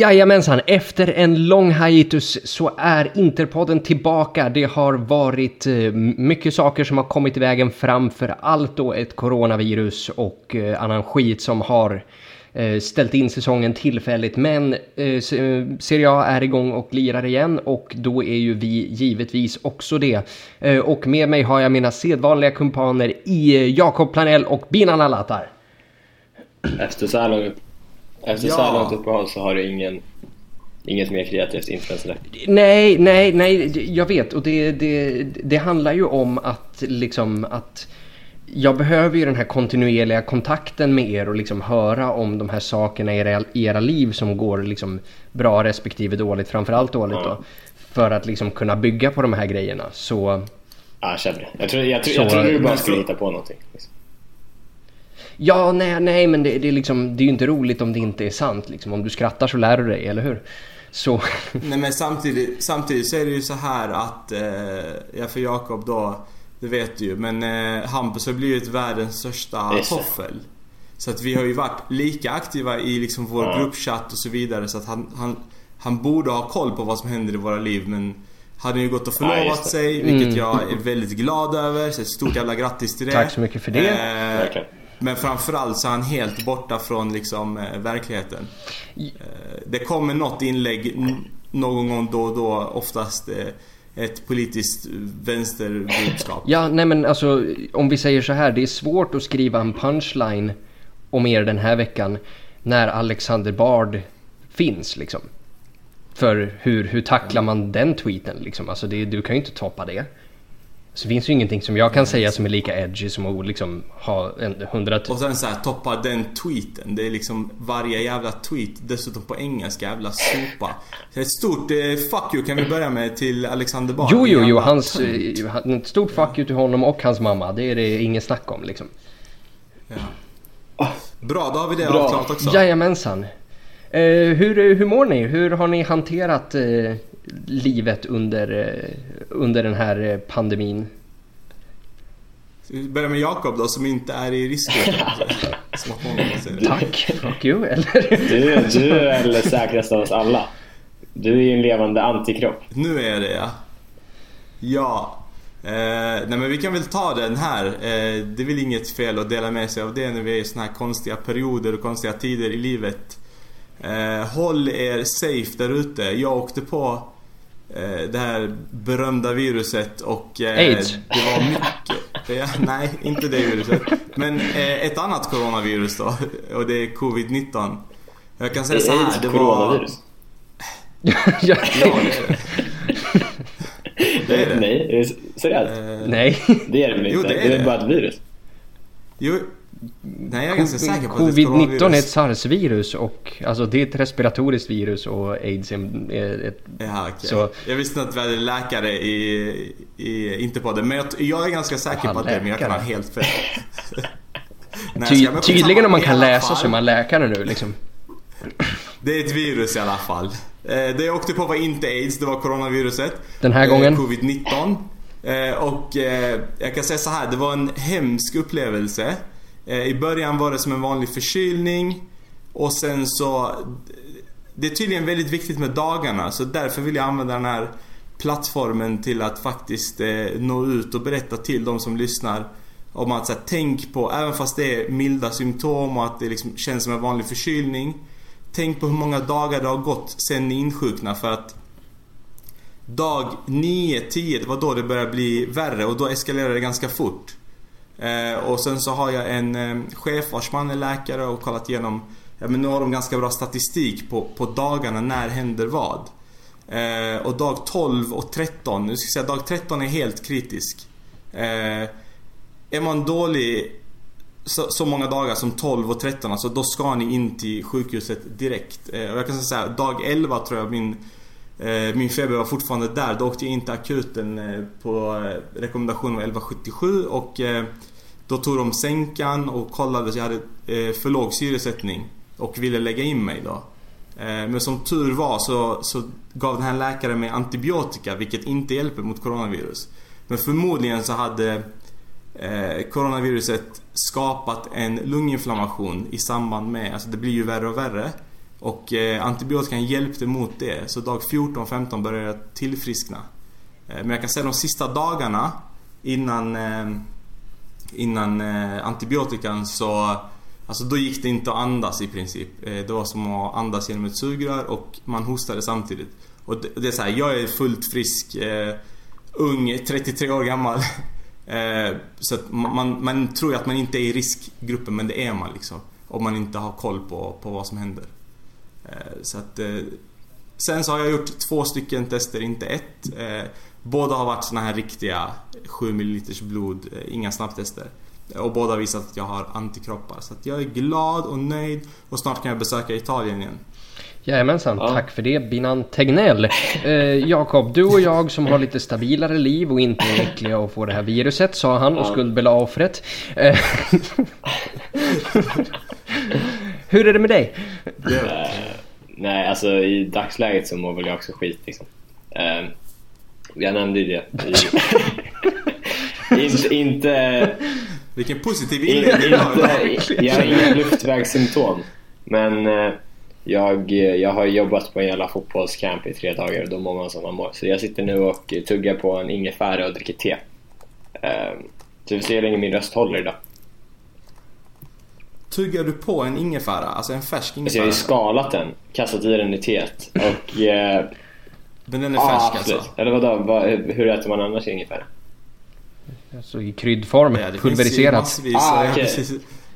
Jajamensan, efter en lång hiatus så är Interpodden tillbaka. Det har varit eh, mycket saker som har kommit i vägen framför allt då ett coronavirus och eh, annan skit som har eh, ställt in säsongen tillfälligt. Men Serie A är igång och lirar igen och då är ju vi givetvis också det. Och med mig har jag mina sedvanliga kumpaner i Jakob Planell och Binan Alatar. Efter så här långt efter ja. så här långt uppehåll så har du ingen, inget mer kreativt influencer Nej, nej, nej, jag vet. Och det, det, det handlar ju om att liksom att jag behöver ju den här kontinuerliga kontakten med er och liksom höra om de här sakerna i era, i era liv som går liksom bra respektive dåligt, framförallt dåligt ja. då. För att liksom kunna bygga på de här grejerna. Så... Ja, jag känner det. Jag tror, jag, tror, så, jag tror du bara skulle hitta på någonting. Liksom. Ja, nej, nej, men det, det, är liksom, det är ju inte roligt om det inte är sant. Liksom. Om du skrattar så lär du dig, eller hur? Så... nej, men samtidigt, samtidigt så är det ju så här att, eh, ja för Jakob då, det vet du ju, men eh, Hampus har blivit världens största toffel. Så att vi har ju varit lika aktiva i liksom vår ja. gruppchatt och så vidare så att han, han, han borde ha koll på vad som händer i våra liv men hade ju gått och förlovat ja, sig, vilket mm. jag är väldigt glad över. Så ett stort jävla grattis till det. Tack så mycket för det. Eh, men framförallt så är han helt borta från liksom eh, verkligheten. Eh, det kommer något inlägg någon gång då och då, oftast eh, ett politiskt vänsterbudskap. Ja, nej men alltså om vi säger så här, det är svårt att skriva en punchline om er den här veckan när Alexander Bard finns liksom. För hur, hur tacklar man den tweeten liksom? Alltså det, du kan ju inte toppa det. Så finns ju ingenting som jag kan säga som är lika edgy som att liksom ha en hundratusen... Och sen så här, toppa den tweeten. Det är liksom varje jävla tweet, dessutom på engelska, jävla sopa. Ett stort eh, fuck you kan vi börja med till Alexander Bard. Jo, jo, jo. Hans, eh, ett stort fuck you till honom och hans mamma. Det är det inget snack om liksom. Ja. Bra, då har vi det avklarat också. Jajamensan. Eh, hur, hur mår ni? Hur har ni hanterat eh, livet under, eh, under den här pandemin? Vi börjar med Jakob då som inte är i riskgruppen. Tack, fuck you eller? Du, du är väl säkrast av oss alla. Du är ju en levande antikropp. Nu är jag det ja. Ja. Eh, nej men vi kan väl ta den här. Eh, det är väl inget fel att dela med sig av det när vi är i såna här konstiga perioder och konstiga tider i livet. Eh, håll er safe där ute. Jag åkte på eh, det här berömda viruset och... Eh, Aids? Det var mycket... Ja, nej, inte det viruset. Men eh, ett annat coronavirus då. Och det är covid-19. Jag kan säga så här, det var... coronavirus? ja, det är det. Det är det. Nej, seriöst? Uh, nej. Det är det väl inte? Jo, det är, det är bara ett virus. Jo, Nej, jag är ganska säker på Covid-19 är ett sars-virus och alltså det är ett respiratoriskt virus och aids är ett... Ja, okay. så... Jag visste inte att vi hade läkare i, i inte på det. Men jag, jag är ganska säker Aha, på att det är, men jag kan ha helt fel. Ty, tydligen om man kan läsa så är man läkare nu liksom. Det är ett virus i alla fall. Eh, det jag åkte på var inte aids, det var coronaviruset. Den här gången? Eh, Covid-19. Eh, och jag kan säga så här, det var en hemsk upplevelse. Eh, I början var det som en vanlig förkylning och sen så Det är tydligen väldigt viktigt med dagarna så därför vill jag använda den här plattformen till att faktiskt eh, nå ut och berätta till de som lyssnar om att så här, tänk på, även fast det är milda symptom och att det liksom känns som en vanlig förkylning Tänk på hur många dagar det har gått sen ni insjuknade för att Dag 9-10, det var då det började bli värre och då eskalerade det ganska fort. Eh, och sen så har jag en eh, chef vars man är läkare och kollat igenom Ja men nu har de ganska bra statistik på, på dagarna när händer vad. Eh, och dag 12 och 13, nu ska jag säga dag 13 är helt kritisk. Eh, är man dålig så, så, många dagar som 12 och 13, alltså då ska ni in till sjukhuset direkt. Eh, och jag kan säga dag 11 tror jag min Eh, min feber var fortfarande där. Då åkte jag in till akuten eh, på eh, rekommendation 1177 och då tog de sänkan och kollade så jag hade för låg syresättning och ville lägga in mig då. Men som tur var så, så gav den här läkaren mig antibiotika vilket inte hjälper mot coronavirus. Men förmodligen så hade eh, coronaviruset skapat en lunginflammation i samband med, alltså det blir ju värre och värre. Och eh, antibiotikan hjälpte mot det. Så dag 14-15 började jag tillfriskna. Eh, men jag kan säga de sista dagarna innan, eh, innan eh, antibiotikan så Alltså då gick det inte att andas i princip. Eh, det var som att andas genom ett sugrör och man hostade samtidigt. Och det, det är så här, jag är fullt frisk, eh, ung, 33 år gammal. Så att man, man tror ju att man inte är i riskgruppen men det är man liksom. Om man inte har koll på, på vad som händer. Eh, så att, eh, sen så har jag gjort två stycken tester, inte ett. Eh, båda har varit såna här riktiga 7 ml blod, inga snabbtester. Och båda har visat att jag har antikroppar. Så att jag är glad och nöjd och snart kan jag besöka Italien igen. Jajamensan, ja. tack för det Binan Tegnell. Eh, Jakob, du och jag som har lite stabilare liv och inte är äckliga och får det här viruset, sa han och skuldbelade offret. Eh, Hur är det med dig? Uh, nej, alltså i dagsläget så mår väl jag också skit liksom. Uh, jag nämnde ju det. inte, inte... Vilken positiv inledning Jag har inga luftvägssymptom. Men uh, jag, jag har jobbat på en jävla fotbollscamp i tre dagar och då mår man som man mår. Så jag sitter nu och tuggar på en ingefära och dricker te. Så vi får se hur länge min röst håller idag. Tuggar du på en ingefära? Alltså en färsk ingefära? Alltså jag har ju skalat den, kastat i den i teet och... Eh, Men den är färsk ah, alltså? Eller vadå, vad, hur äter man annars ingefära? Alltså i kryddform, ja, pulveriserat. Massvis, ah, okay. precis,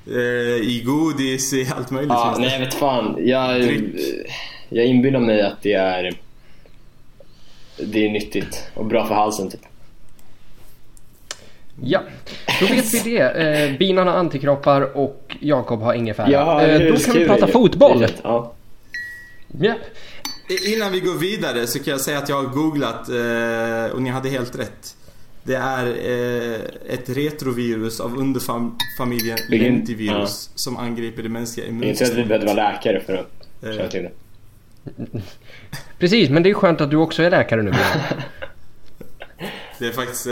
eh, I godis, i allt möjligt ah, Nej jag vet fan. Jag, jag inbillar mig att det är... Det är nyttigt och bra för halsen typ. Ja, då vet vi det. Eh, Binan har antikroppar och Jakob har ingefära. Ja, eh, då kan vi prata fotboll. Ja. Ja. Innan vi går vidare så kan jag säga att jag har googlat eh, och ni hade helt rätt. Det är eh, ett retrovirus av underfamiljen lentivirus ja. som angriper det mänskliga immunsystemet. Inte att vi behövde vara läkare för att känna eh. till det. Precis, men det är skönt att du också är läkare nu. det är faktiskt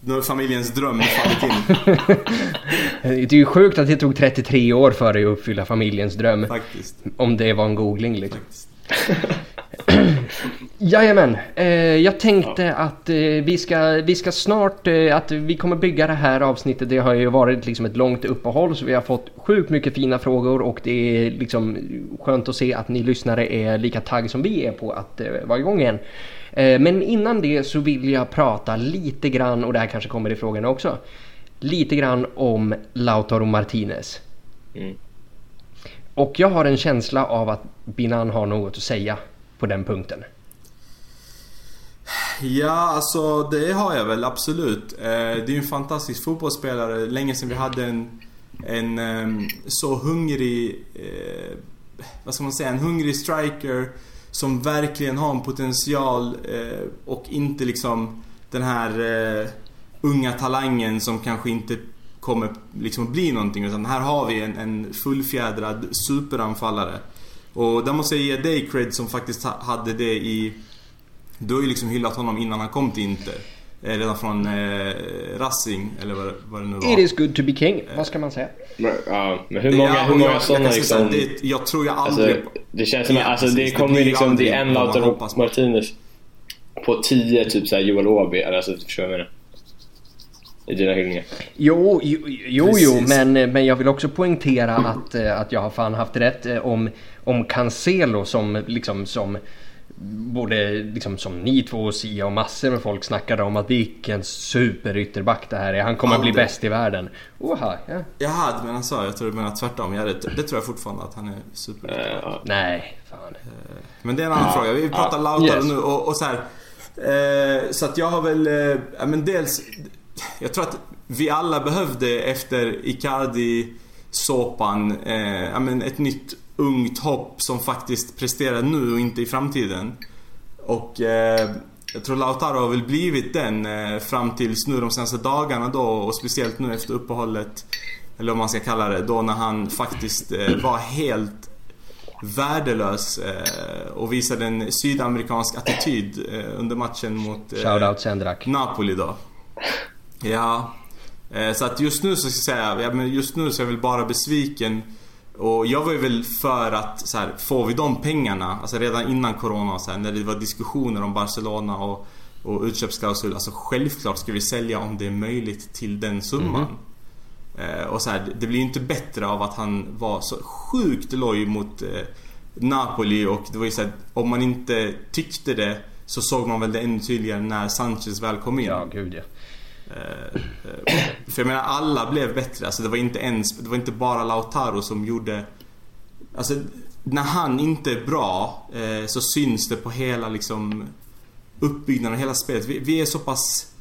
nu har familjens dröm fallit in. det är ju sjukt att det tog 33 år för dig att uppfylla familjens dröm. Faktiskt. Om det var en googling liksom. Jajamän, eh, jag tänkte ja. att eh, vi, ska, vi ska snart, eh, att vi kommer bygga det här avsnittet. Det har ju varit liksom ett långt uppehåll så vi har fått sjukt mycket fina frågor och det är liksom skönt att se att ni lyssnare är lika tagg som vi är på att eh, vara igång igen. Eh, men innan det så vill jag prata lite grann, och det här kanske kommer i frågorna också, lite grann om Lautaro Martinez. Mm. Och jag har en känsla av att Binan har något att säga på den punkten. Ja, alltså det har jag väl absolut. Eh, det är ju en fantastisk fotbollsspelare. Länge sedan vi hade en, en ehm, så hungrig, eh, vad ska man säga, en hungrig striker som verkligen har en potential eh, och inte liksom den här eh, unga talangen som kanske inte kommer liksom bli någonting. Utan här har vi en, en fullfjädrad superanfallare. Och där måste jag ge dig cred som faktiskt hade det i... Du har ju liksom hyllat honom innan han kom till Inter. Eh, redan från eh, Racing eller vad, vad det nu var. It is good to be king, vad ska man säga? Men, uh, men hur många, ja, hur många sådana liksom... Det, jag tror jag aldrig... Alltså, det känns som att alltså, det kommer det liksom, det är en Lautaro Martinez på 10 typ såhär Joel Åby, alltså förstår jag vad jag menar? I dina hyllningar. Jo, jo, jo, jo men, men jag vill också poängtera att, eh, att jag har fan haft rätt eh, om, om Cancelo som liksom som både liksom som ni två och Sia och massor med folk snackade om att vilken superytterback det här är. Han kommer att bli bäst i världen. Oha, ja. Jaha, du menar så. Jag tror du menar tvärtom. Ja, det, det tror jag fortfarande att han är superytterback. Uh, nej, fan. Uh, men det är en annan uh, fråga. Vi pratar uh, Lautaro yes. nu och, och så här. Uh, så att jag har väl, ja men dels. Jag tror att vi alla behövde efter Icardi-såpan, ja men ett nytt ungt hopp som faktiskt presterar nu och inte i framtiden. Och eh, jag tror Lautaro har väl blivit den eh, fram tills nu de senaste dagarna då och speciellt nu efter uppehållet. Eller vad man ska kalla det. Då när han faktiskt eh, var helt värdelös eh, och visade en sydamerikansk attityd eh, under matchen mot Shoutout Napoli då. Ja. Så att just nu så ska jag säga, just nu så är jag väl bara besviken Och jag var ju väl för att så här, får vi de pengarna, alltså redan innan Corona så här, när det var diskussioner om Barcelona och, och utköpsklausul. Alltså självklart ska vi sälja om det är möjligt till den summan. Eh, och så här, det blir ju inte bättre av att han var så sjukt loj mot eh, Napoli och det var ju så här, om man inte tyckte det så såg man väl det ännu tydligare när Sanchez väl kom in. Ja, gud ja. Eh, eh, för jag menar alla blev bättre. Alltså det var inte ens, det var inte bara Lautaro som gjorde... Alltså när han inte är bra eh, så syns det på hela liksom uppbyggnaden, hela spelet. Vi, vi är så pass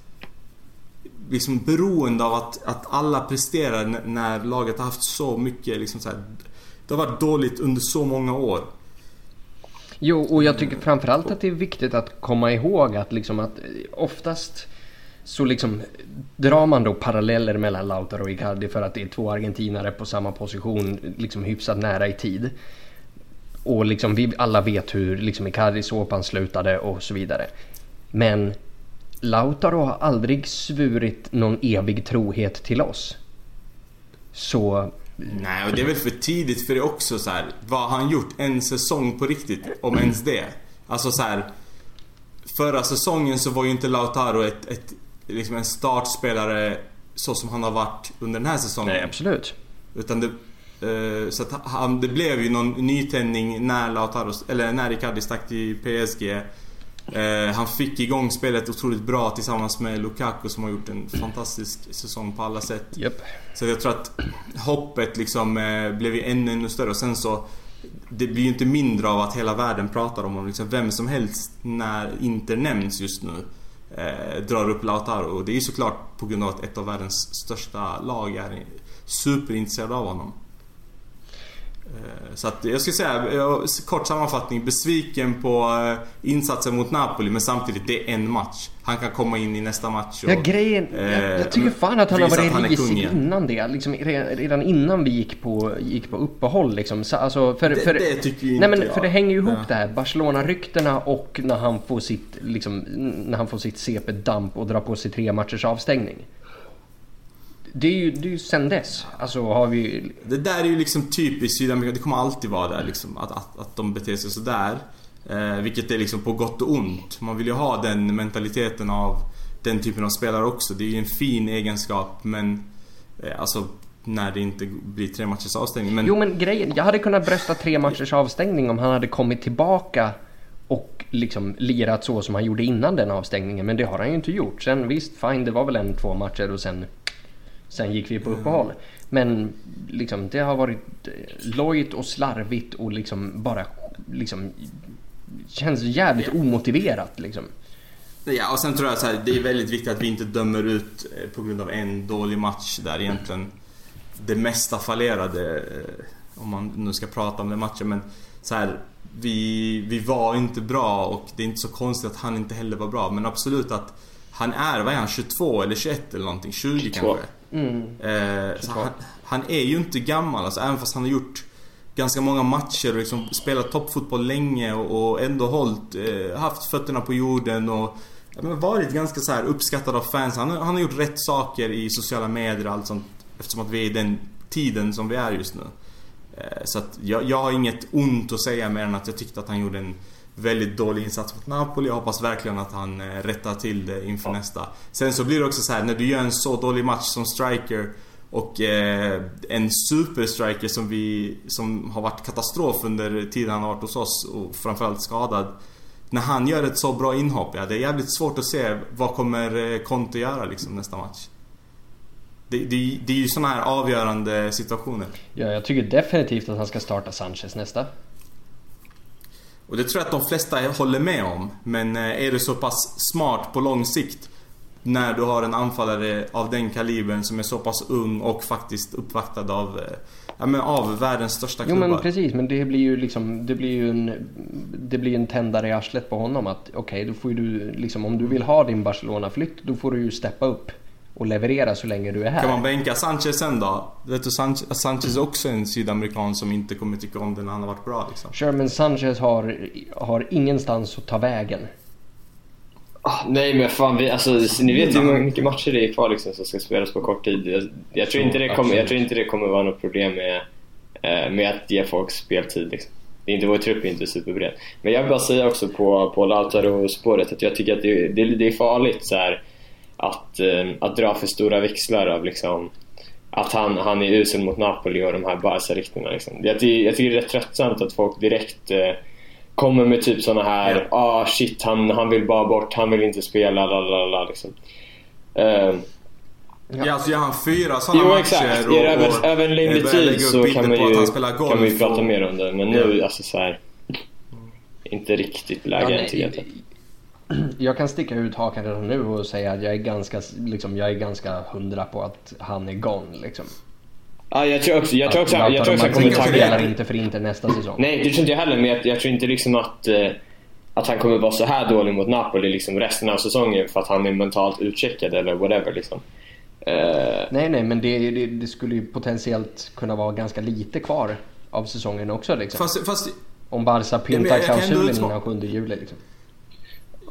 liksom beroende av att, att alla presterar när laget har haft så mycket liksom så här, Det har varit dåligt under så många år. Jo, och jag tycker framförallt att det är viktigt att komma ihåg att liksom att oftast så liksom drar man då paralleller mellan Lautaro och Icardi för att det är två argentinare på samma position liksom hyfsat nära i tid. Och liksom vi alla vet hur liksom Icardi såpan slutade och så vidare. Men Lautaro har aldrig svurit någon evig trohet till oss. Så Nej, och det är väl för tidigt för det också så här. Vad har han gjort? En säsong på riktigt? Om ens det. Alltså så här. Förra säsongen så var ju inte Lautaro ett, ett, liksom en startspelare så som han har varit under den här säsongen. nej, absolut. Utan det, eh, så att han, det blev ju någon nytändning när Lautaro, eller när Icardi stack till PSG. Eh, han fick igång spelet otroligt bra tillsammans med Lukaku som har gjort en fantastisk säsong på alla sätt. Japp. Så jag tror att hoppet liksom eh, blev ju ännu, ännu större och sen så Det blir ju inte mindre av att hela världen pratar om honom. Liksom vem som helst när Inter nämns just nu eh, drar upp Lautaro och det är ju såklart på grund av att ett av världens största lag är superintresserade av honom. Eh, Så att jag skulle säga, kort sammanfattning, besviken på eh, insatsen mot Napoli men samtidigt det är en match. Han kan komma in i nästa match och, Ja, grejen, jag, eh, jag tycker fan att han har varit risig innan det. Liksom, re- redan innan vi gick på, gick på uppehåll. Liksom. Så, alltså, för, Det- för, det tycker nej, inte men, jag. För det hänger ju ihop Ja. det här. Barcelona-ryktena och när han får sitt, liksom, när han får sitt CP-damp och drar på sig tre matchers avstängning. Det är ju, det är ju sen dess. Alltså har vi... Det där är ju liksom typiskt Sydamerika, det kommer alltid vara där liksom att, att, att de beter sig sådär. Eh, vilket är liksom på gott och ont. Man vill ju ha den mentaliteten av den typen av spelare också. Det är ju en fin egenskap men eh, alltså när det inte blir tre matchers avstängning. Men Jo men grejen, jag hade kunnat brösta tre matchers avstängning om han hade kommit tillbaka och liksom lirat så som han gjorde innan den avstängningen. Men det har han ju inte gjort. Sen visst, fine, det var väl en två matcher och sen, sen gick vi på uppehåll. Men liksom, det har varit eh, lojt och slarvigt och liksom bara liksom känns jävligt omotiverat liksom. Ja, och sen tror jag så här, det är väldigt viktigt att vi inte dömer ut eh, på grund av en dålig match där egentligen det mesta fallerade. eh, Om man nu ska prata om den matchen. Men så här, vi, vi var inte bra och det är inte så konstigt att han inte heller var bra. Men absolut att han är, vad är han, 22 eller 21 eller någonting? 20 22. kanske? Mm. Eh, han, han är ju inte gammal alltså, även fast han har gjort ganska många matcher och liksom spelat toppfotboll länge och, och ändå hållit, eh, haft fötterna på jorden och varit ganska så här uppskattad av fans. Han, har- han har gjort rätt saker i sociala medier och allt sånt eftersom att vi är i den tiden som vi är just nu. Eh, så att jag, jag har inget ont att säga mer än att jag tyckte att han gjorde en väldigt dålig insats mot Napoli. Jag hoppas verkligen att han eh, rättar till det inför nästa. Sen så blir det också så här när du gör en så dålig match som striker och eh, en superstriker som vi som har varit katastrof under tiden han har varit hos oss och framförallt skadad. När han gör ett så bra inhopp, ja det är jävligt svårt att se vad kommer eh, Conte göra liksom nästa match. Det, det, det är ju såna här avgörande situationer. Ja, jag tycker definitivt att han ska starta Sanchez nästa. Och det tror jag att de flesta håller med om. Men eh, är du så pass smart på lång sikt när du har en anfallare av den kalibern som är så pass ung och faktiskt uppvaktad av, eh, ja, men av världens största Jo klubbar. men precis, men det blir ju liksom, det blir ju en, det blir en tändare i arslet på honom att okej, då får ju du liksom, om du vill ha din Barcelona-flytt, då får du ju steppa upp och leverera så länge du är här. Kan man bänka Sanchez sen då? Vet du, Sanchez, Sanchez är också en sydamerikan som inte kommer tycka om det när han har varit bra liksom. Sherman Sanchez har, har ingenstans att ta vägen. Ah, nej men fan, vi, alltså, ni vet ju hur mycket matcher det är kvar liksom, som ska spelas på kort tid. Jag, jag, tror inte det kommer, jag tror inte det kommer vara något problem med eh, med att ge folk speltid. Liksom. Det är inte, vår trupp är inte superbred. Men jag vill bara säga också på, på Lautaro-spåret att jag tycker att det, det, det är farligt så här, att, eh, att dra för stora växlar av liksom, att han, han är usel mot Napoli och de här Barca-ryktena. Liksom. Jag, jag tycker det är rätt tröttsamt att folk direkt eh, kommer med typ såna här ja. ah shit han, han vill bara bort, han vill inte spela, la liksom. Uh, Ja, alltså gör han fyra sådana matcher exakt. och, över, och över en längre tid så kan man ju, kan man ju prata och... mer om det. Men nu, ja. alltså så här, Inte riktigt läge ja, än tycker jag inte. Jag kan sticka ut hakan redan nu och säga att jag är ganska, liksom, jag är ganska hundra på att han är gone liksom. Ja, jag tror också, jag tror också, jag tror också han kommer tagga... spelar inte för inte nästa säsong. Nej, det tror inte jag heller, men jag, jag tror inte liksom att, eh, att han kommer vara så här dålig mot Napoli liksom resten av säsongen för att han är mentalt utcheckad eller whatever liksom. Uh, nej, nej, men det, det, det, skulle ju potentiellt kunna vara ganska lite kvar av säsongen också. Liksom. Fast, fast, Om Barca pyntar ja, klausulen innan 7 juli. Liksom.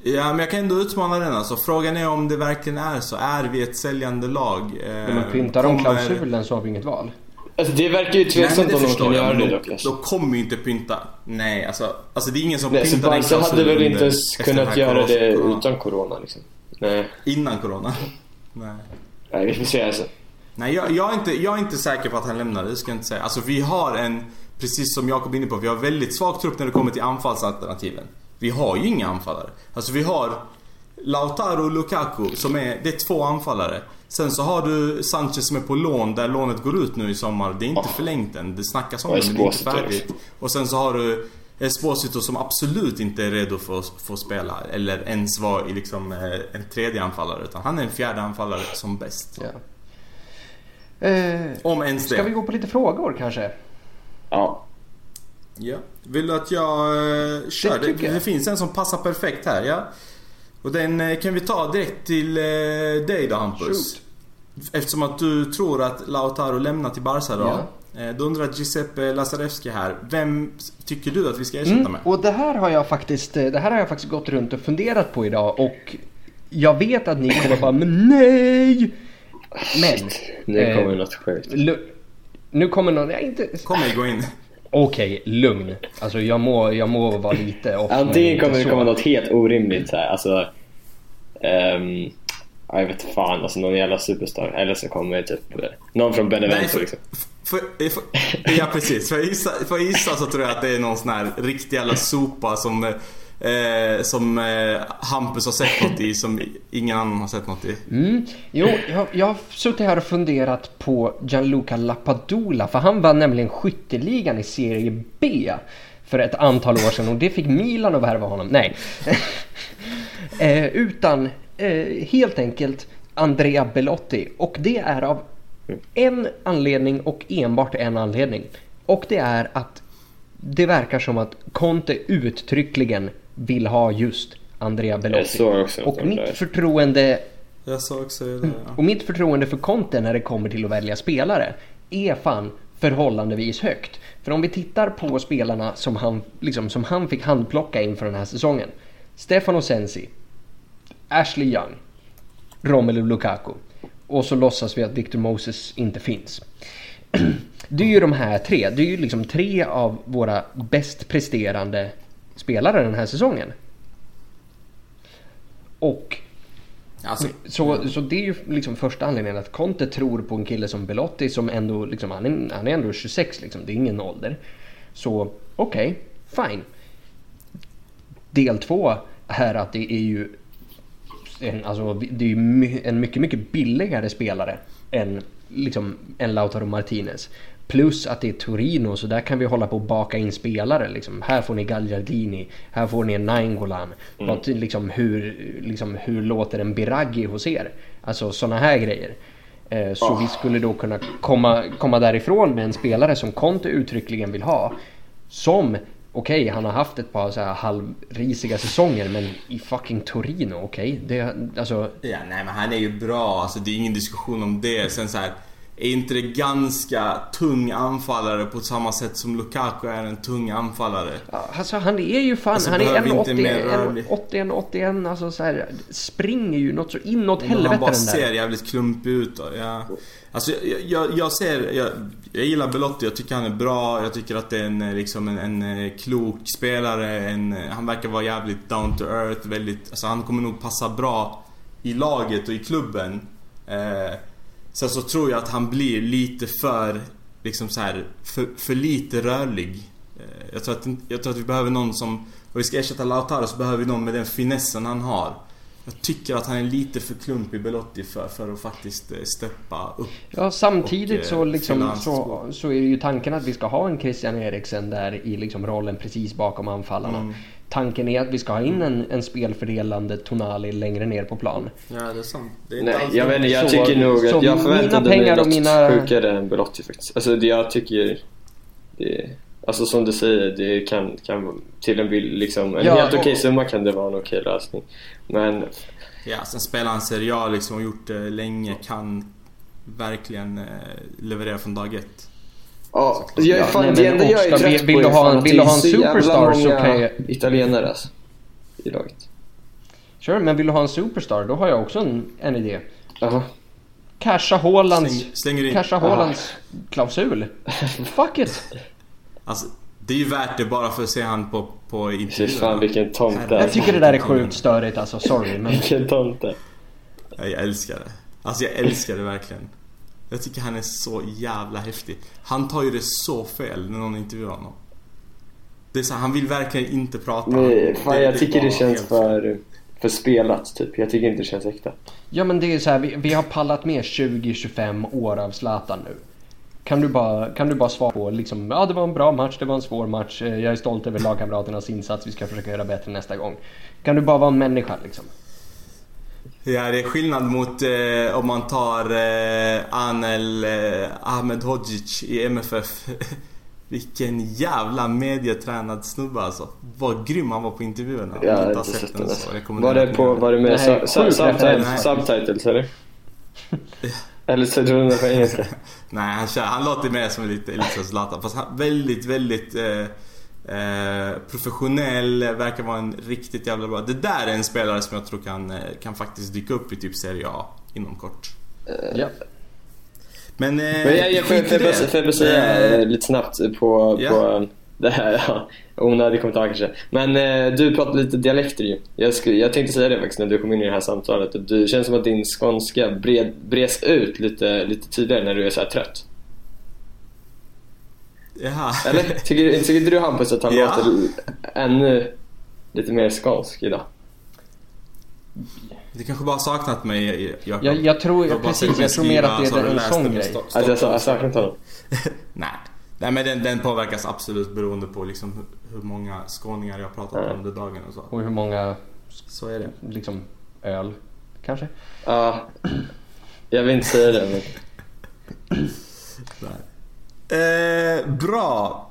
Ja, men jag kan ändå utmana den alltså. Frågan är om det verkligen är så. Är vi ett säljande lag? Eh, men pyntar de kommer... klausulen så har vi inget val. Alltså det verkar ju tveksamt om de kan göra det dock. De kommer ju inte pynta. Nej, alltså, alltså det är ingen som Nej, pyntar den klausulen. hade väl inte ens kunnat göra det corona. utan corona liksom. Nej. Innan corona? Nej. Nej, vi får se alltså. Nej, jag, jag, är inte, jag är inte säker på att han lämnar det, ska jag inte säga. Alltså vi har en, precis som Jakob är inne på, vi har väldigt svag trupp när det kommer till anfallsalternativen. Vi har ju inga anfallare. Alltså vi har Lautaro och Lukaku som är, det är två anfallare. Sen så har du Sanchez som är på lån där lånet går ut nu i sommar. Det är inte oh. förlängt än. Det snackas om det men det är inte färdigt. Och sen så har du Esposito som absolut inte är redo för att få spela. Eller ens vara i liksom eh, en tredje anfallare. Utan han är en fjärde anfallare som bäst. Ja. Eh, Om ens det. Ska vi gå på lite frågor kanske? Ja. Ja. Vill du att jag uh, kör? Det, det, det, finns en som passar perfekt här. Ja. Och den uh, kan vi ta direkt till uh, dig då Hampus. Shoot. Eftersom att du tror att Lautaro lämnar till Barca då. Ja. Då undrar Giuseppe Lazarevski här. Vem tycker du att vi ska ersätta mm, med? Och det här har jag faktiskt, det här har jag faktiskt gått runt och funderat på idag och jag vet att ni kommer bara men nej! Men... Nu kommer eh, något sjukt. Nu kommer något, jag inte... Kom gå in. Okej, okay, lugn. Alltså jag må, jag må vara lite off. Antingen kommer det komma något helt orimligt så här. Alltså, um, jag vet fan, alltså någon jävla superstar. Eller så kommer typ eh, någon från Benevento liksom. För, för, ja precis, för jag, gissa, för gissa så tror jag att det är någon sån här riktig jävla sopa som eh, som eh, Hampus har sett något i som ingen annan har sett något i. Mm. Jo, jag, jag har suttit här och funderat på Gianluca Lapadula för han var nämligen skytteligan i Serie B för ett antal år sedan och det fick Milan att värva honom. Nej. eh, utan eh, helt enkelt Andrea Belotti och det är av en anledning och enbart en anledning. Och det är att det verkar som att Conte uttryckligen vill ha just Andrea Belotti. och mitt förtroende jag sa också det. Ja. Och mitt förtroende för Conte när det kommer till att välja spelare är fan förhållandevis högt. För om vi tittar på spelarna som han, liksom, som han fick handplocka inför den här säsongen. Stefano Sensi, Ashley Young, Romelu Lukaku och så låtsas vi att Victor Moses inte finns. Det är ju de här tre, det är ju liksom tre av våra bäst presterande spelare den här säsongen. Och Alltså, så, så det är ju liksom första anledningen att Conte tror på en kille som Belotti som ändå, liksom, han, är, han är ändå 26 liksom, det är ingen ålder. Så okej, okay, fine. Del två är att det är ju en, alltså, det är en mycket, mycket billigare spelare än, liksom, än Lautaro Martinez. Plus att det är Torino så där kan vi hålla på och baka in spelare. Liksom. Här får ni Gagliardini, här får ni Nainggolan. Mm. Liksom, hur, liksom, hur låter en Biraghi hos er? Alltså sådana här grejer. Eh, så oh. vi skulle då kunna komma, komma därifrån med en spelare som Conte uttryckligen vill ha. Som, okej okay, han har haft ett par så här halvrisiga säsonger men i fucking Torino, okej? Okay? Det, alltså... Ja, nej men han är ju bra, alltså det är ingen diskussion om det. Sen så här är inte det ganska tung anfallare på samma sätt som Lukaku är en tung anfallare? Ja, alltså han är ju fan, Alltså, han är behöver inte 1,80, mer rörlig. 81, 81, alltså så här, springer ju något så inåt helvete han bara den där. ser jävligt klumpig ut. då. Ja. Alltså, jag, jag, jag ser, jag, jag gillar Belotti, jag tycker han är bra, jag tycker att det är en, liksom en, en eh, klok spelare, en, eh, han verkar vara jävligt down to earth, väldigt, alltså han kommer nog passa bra i laget och i klubben. Eh, sen så tror jag att han blir lite för, liksom så här, för, för lite rörlig. Eh, jag, tror att, jag tror att vi behöver någon som, och vi ska ersätta Lautaro så behöver vi någon med den finessen han har. Jag tycker att han är lite för klumpig Belotti för, för att faktiskt eh, steppa upp. Ja, samtidigt Och, eh, så, liksom, fylla hans så, så är ju tanken att vi ska ha en Christian Eriksen där i liksom rollen precis bakom anfallarna. Mm. Tanken är att vi ska ha in en, en spelfördelande Tonali längre ner på plan. Ja, det är sant. Det är Nej, jag vet inte, jag Så- tycker nog så att jag mina förväntade pengar mig och något mina- sjukare än Belotti faktiskt. Alltså det jag tycker... Det, alltså som du säger, det kan, kan till en liksom... En Ja, helt okej och- summa kan det vara en okej lösning. Men Ja, sen spelar han Serie A liksom och gjort det länge, kan verkligen eh, leverera från dag ett. Ja, jag är Ja, fan, nej, det enda jag är trött vill- på vill är du ha vill du ha en superstar så kan jag- italienare alltså, i laget. Sure, men vill du ha en superstar då har jag också en, en idé. Jaha. Casha Haalands, casha Haalands klausul. Fuck it! Alltså, det är ju värt det bara för att se han på, på Fy intervjun. fan vilken tomte. Jag tycker det där är sjukt störigt alltså, sorry men... Vilken tomte. Ja, jag älskar det. Alltså jag älskar det verkligen. Jag tycker han är så jävla häftig. Han tar ju det så fel när någon intervjuar honom. Det är så här, han vill verkligen inte prata. Nej, fan Det- jag det tycker bara det känns helt- för, för spelat typ. Jag tycker inte det känns äkta. Ja men det är så här, vi, vi har pallat med 20-25 år av Zlatan nu. Kan du, bara, kan du bara svara på liksom, ja det var en bra match, det var en svår match, eh, jag är stolt över lagkamraternas insats, vi ska försöka göra bättre nästa gång. Kan du bara vara en människa liksom? Ja, det är skillnad mot eh, om man tar eh, Anel eh, Ahmed Hodzic i MFF. Vilken jävla medietränad snubbe alltså. Vad grym han var på intervjuerna. Om Jag har inte sett den så alltså. Var det, på, var det med Det här är su- su- subtitles, subtitles eller? eller så tror du det på engelska? Nej, han, kör, han låter mer som lite, lite som Zlatan. Fast han väldigt, väldigt eh, eh, professionell. Verkar vara en riktigt jävla bra. Det där är en spelare som jag tror kan, eh, kan faktiskt dyka upp i typ Serie A inom kort. Ja. Men, eh, Men jag, jag får jag bara- det. säga lite snabbt på, ja. på det här, ja, onödig kommentar kanske. Men eh, du pratar lite dialekter ju. Jag, sku, jag tänkte säga det faktiskt när du kom in i det här samtalet. Du känns som att din skånska bred, bres ut lite, lite tydligare när du är så trött. Jaha. Eller? Tycker, tycker inte du Hampus att han Ja. låter ännu lite mer skånsk idag? Du kanske bara saknat mig Jakob. Jag, jag tror, bara precis, jag tror mer att det är en sån grej. Alltså jag, sa- jag saknar inte honom. Nej. Nej men den, den påverkas absolut beroende på liksom hur, många skåningar jag har pratat med Ja. under dagen och så. Och hur många, Så är det. liksom, öl, kanske? Ja, jag vill inte säga det men... Eh, bra.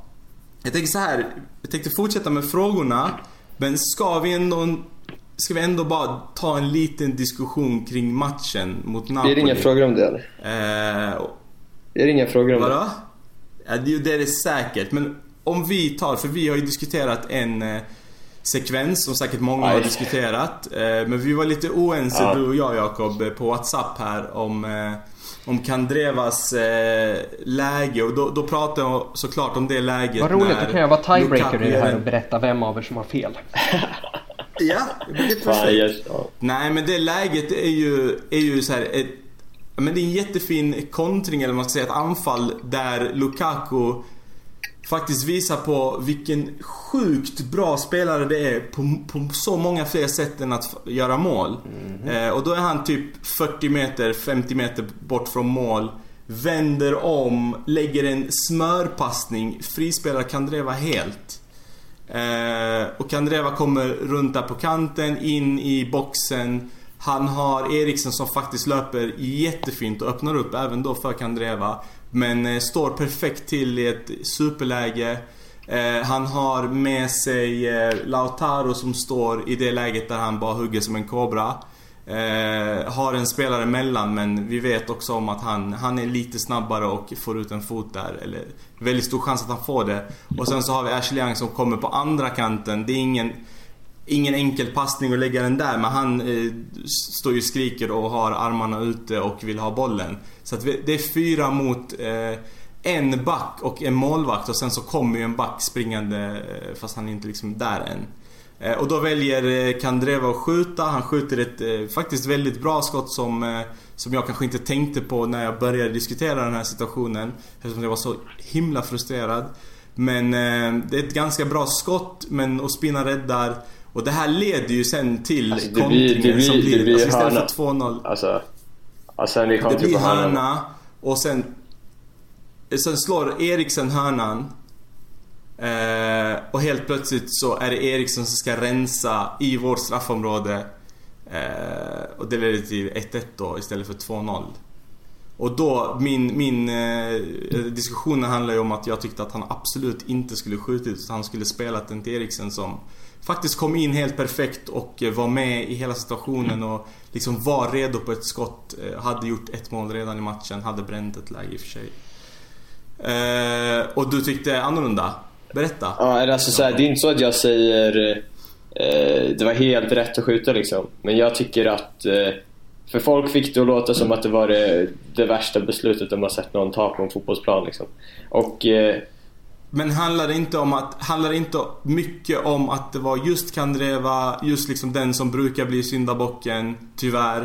Jag tänker så här. Jag tänkte fortsätta med frågorna. Men ska vi ändå... Ska vi ändå bara ta en liten diskussion kring matchen mot Napoli? Är det inga frågor om det eller? Eh, Är det inga frågor om det? Vadå? Ja, det, är det säkert. Men om vi tar, för vi har ju diskuterat en eh, sekvens som säkert många har Aj. diskuterat. Eh, men vi var lite oense Ja. du och jag Jakob på WhatsApp här om eh, om Kandrevas eh, läge och då, då pratar jag såklart om det läget Vad roligt, när då kan jag vara tiebreaker i det här och berätta vem av er som har fel. Ja, det är perfekt. Nej men det läget är ju, är ju så här ett, men det är en jättefin kontring eller man ska säga, ett anfall där Lukaku faktiskt visar på vilken sjukt bra spelare det är på, på så många fler sätt än att göra mål. Eh, och då är han typ 40 meter, 50 meter bort från mål. Vänder om, lägger en smörpassning, frispelar Kandreva helt. Eh, och Kandreva kommer runt där på kanten, in i boxen. Han har Eriksen som faktiskt löper jättefint och öppnar upp även då för Kandreva. Men eh, står perfekt till i ett superläge. Eh, han har med sig eh, Lautaro som står i det läget där han bara hugger som en kobra. Eh, har en spelare emellan men vi vet också om att han, han är lite snabbare och får ut en fot där. Eller väldigt stor chans att han får det. Och sen så har vi Ashley Young som kommer på andra kanten. Det är ingen, ingen enkel passning att lägga den där men han eh, står ju och skriker och har armarna ute och vill ha bollen. Så att vi, det är fyra mot eh, en back och en målvakt och sen så kommer ju en back springande eh, fast han är inte liksom där än. Eh, och då väljer eh, Kandreva att skjuta. Han skjuter ett eh, faktiskt väldigt bra skott som, eh, som jag kanske inte tänkte på när jag började diskutera den här situationen. Eftersom jag var så himla frustrerad. Men eh, det är ett ganska bra skott, men Ospina räddar. Och det här leder ju sen till alltså, det kontringen blir, det blir, som blir, det blir alltså istället för 2-0. Alltså, alltså det blir hörna och sen, sen slår Eriksen hörnan. Eh, och helt plötsligt så är det Eriksson som ska rensa i vårt straffområde. Eh, och det leder till 1-1 då istället för 2-0. Och då, min, min eh, diskussion handlar ju om att jag tyckte att han absolut inte skulle skjutit. Han skulle spelat den till Eriksen som faktiskt kom in helt perfekt och eh, var med i hela situationen och liksom var redo på ett skott. Eh, hade gjort ett mål redan i matchen, hade bränt ett läge i och för sig. Eh, och du tyckte annorlunda? Berätta. Ja, alltså så här, det är inte så att jag säger eh, det var helt rätt att skjuta liksom. Men jag tycker att eh, för folk fick det att låta som att det var det, det värsta beslutet de har sett någon ta på en fotbollsplan liksom. Och eh, men handlar det inte om att, handlar det inte mycket om att det var just Kandreva, just liksom den som brukar bli syndabocken, tyvärr.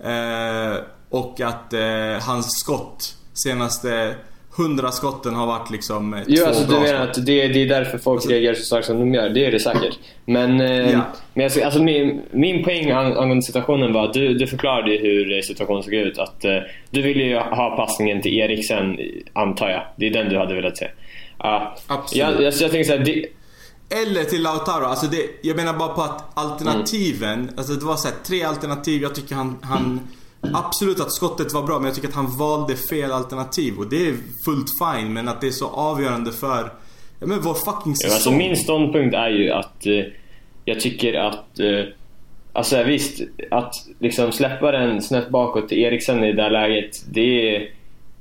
Eh, och att eh, hans skott senaste hundra skotten har varit liksom eh, Jo, alltså du menar att det, det är därför folk alltså, reagerar så starkt som de gör. Det är det säkert. Men, eh, ja. men alltså, alltså, min, min poäng angående situationen var att du, du förklarade hur situationen såg ut. Att uh, Du ville ju ha passningen till Eriksen, antar jag. Det är den du hade velat se. Uh, Absolut. Jag, jag, jag tänker så här, det, eller till Lautaro. Alltså det, jag menar bara på att alternativen, mm. alltså det var så här, tre alternativ. Jag tycker han, han mm Absolut att skottet var bra men jag tycker att han valde fel alternativ och det är fullt fine men att det är så avgörande för ja, men vår fucking säsong. Ja, alltså min ståndpunkt är ju att eh, jag tycker att eh, Alltså visst, att liksom släppa den snett bakåt till Eriksen i det där läget det är,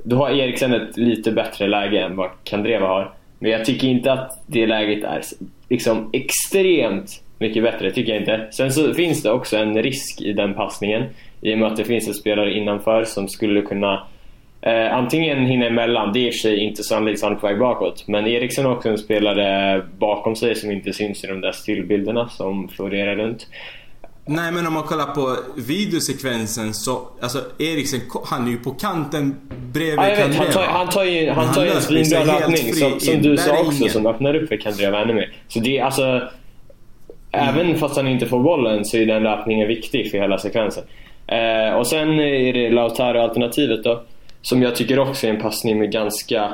Då har Eriksen ett lite bättre läge än vad Kandreva har Men jag tycker inte att det läget är liksom extremt mycket bättre, tycker jag inte. Sen så finns det också en risk i den passningen i och med att det finns en spelare innanför som skulle kunna eh, antingen hinna emellan, det är i och för sig inte sannolikt han är på väg bakåt, men Eriksson har också en spelare bakom sig som inte syns i de där stillbilderna som florerar runt. Nej men om man kollar på videosekvensen så, alltså Eriksen, han är ju på kanten bredvid jag vet, Han tar, han tar ju, han tar ju en svinbra löpning som, som du sa också ingen. som öppnar upp för Kandreva ännu mer. Så det är alltså, mm. även fast han inte får bollen så är den löpningen viktig för hela sekvensen. Eh, och sen är det Lautaro-alternativet då. Som jag tycker också är en passning med ganska...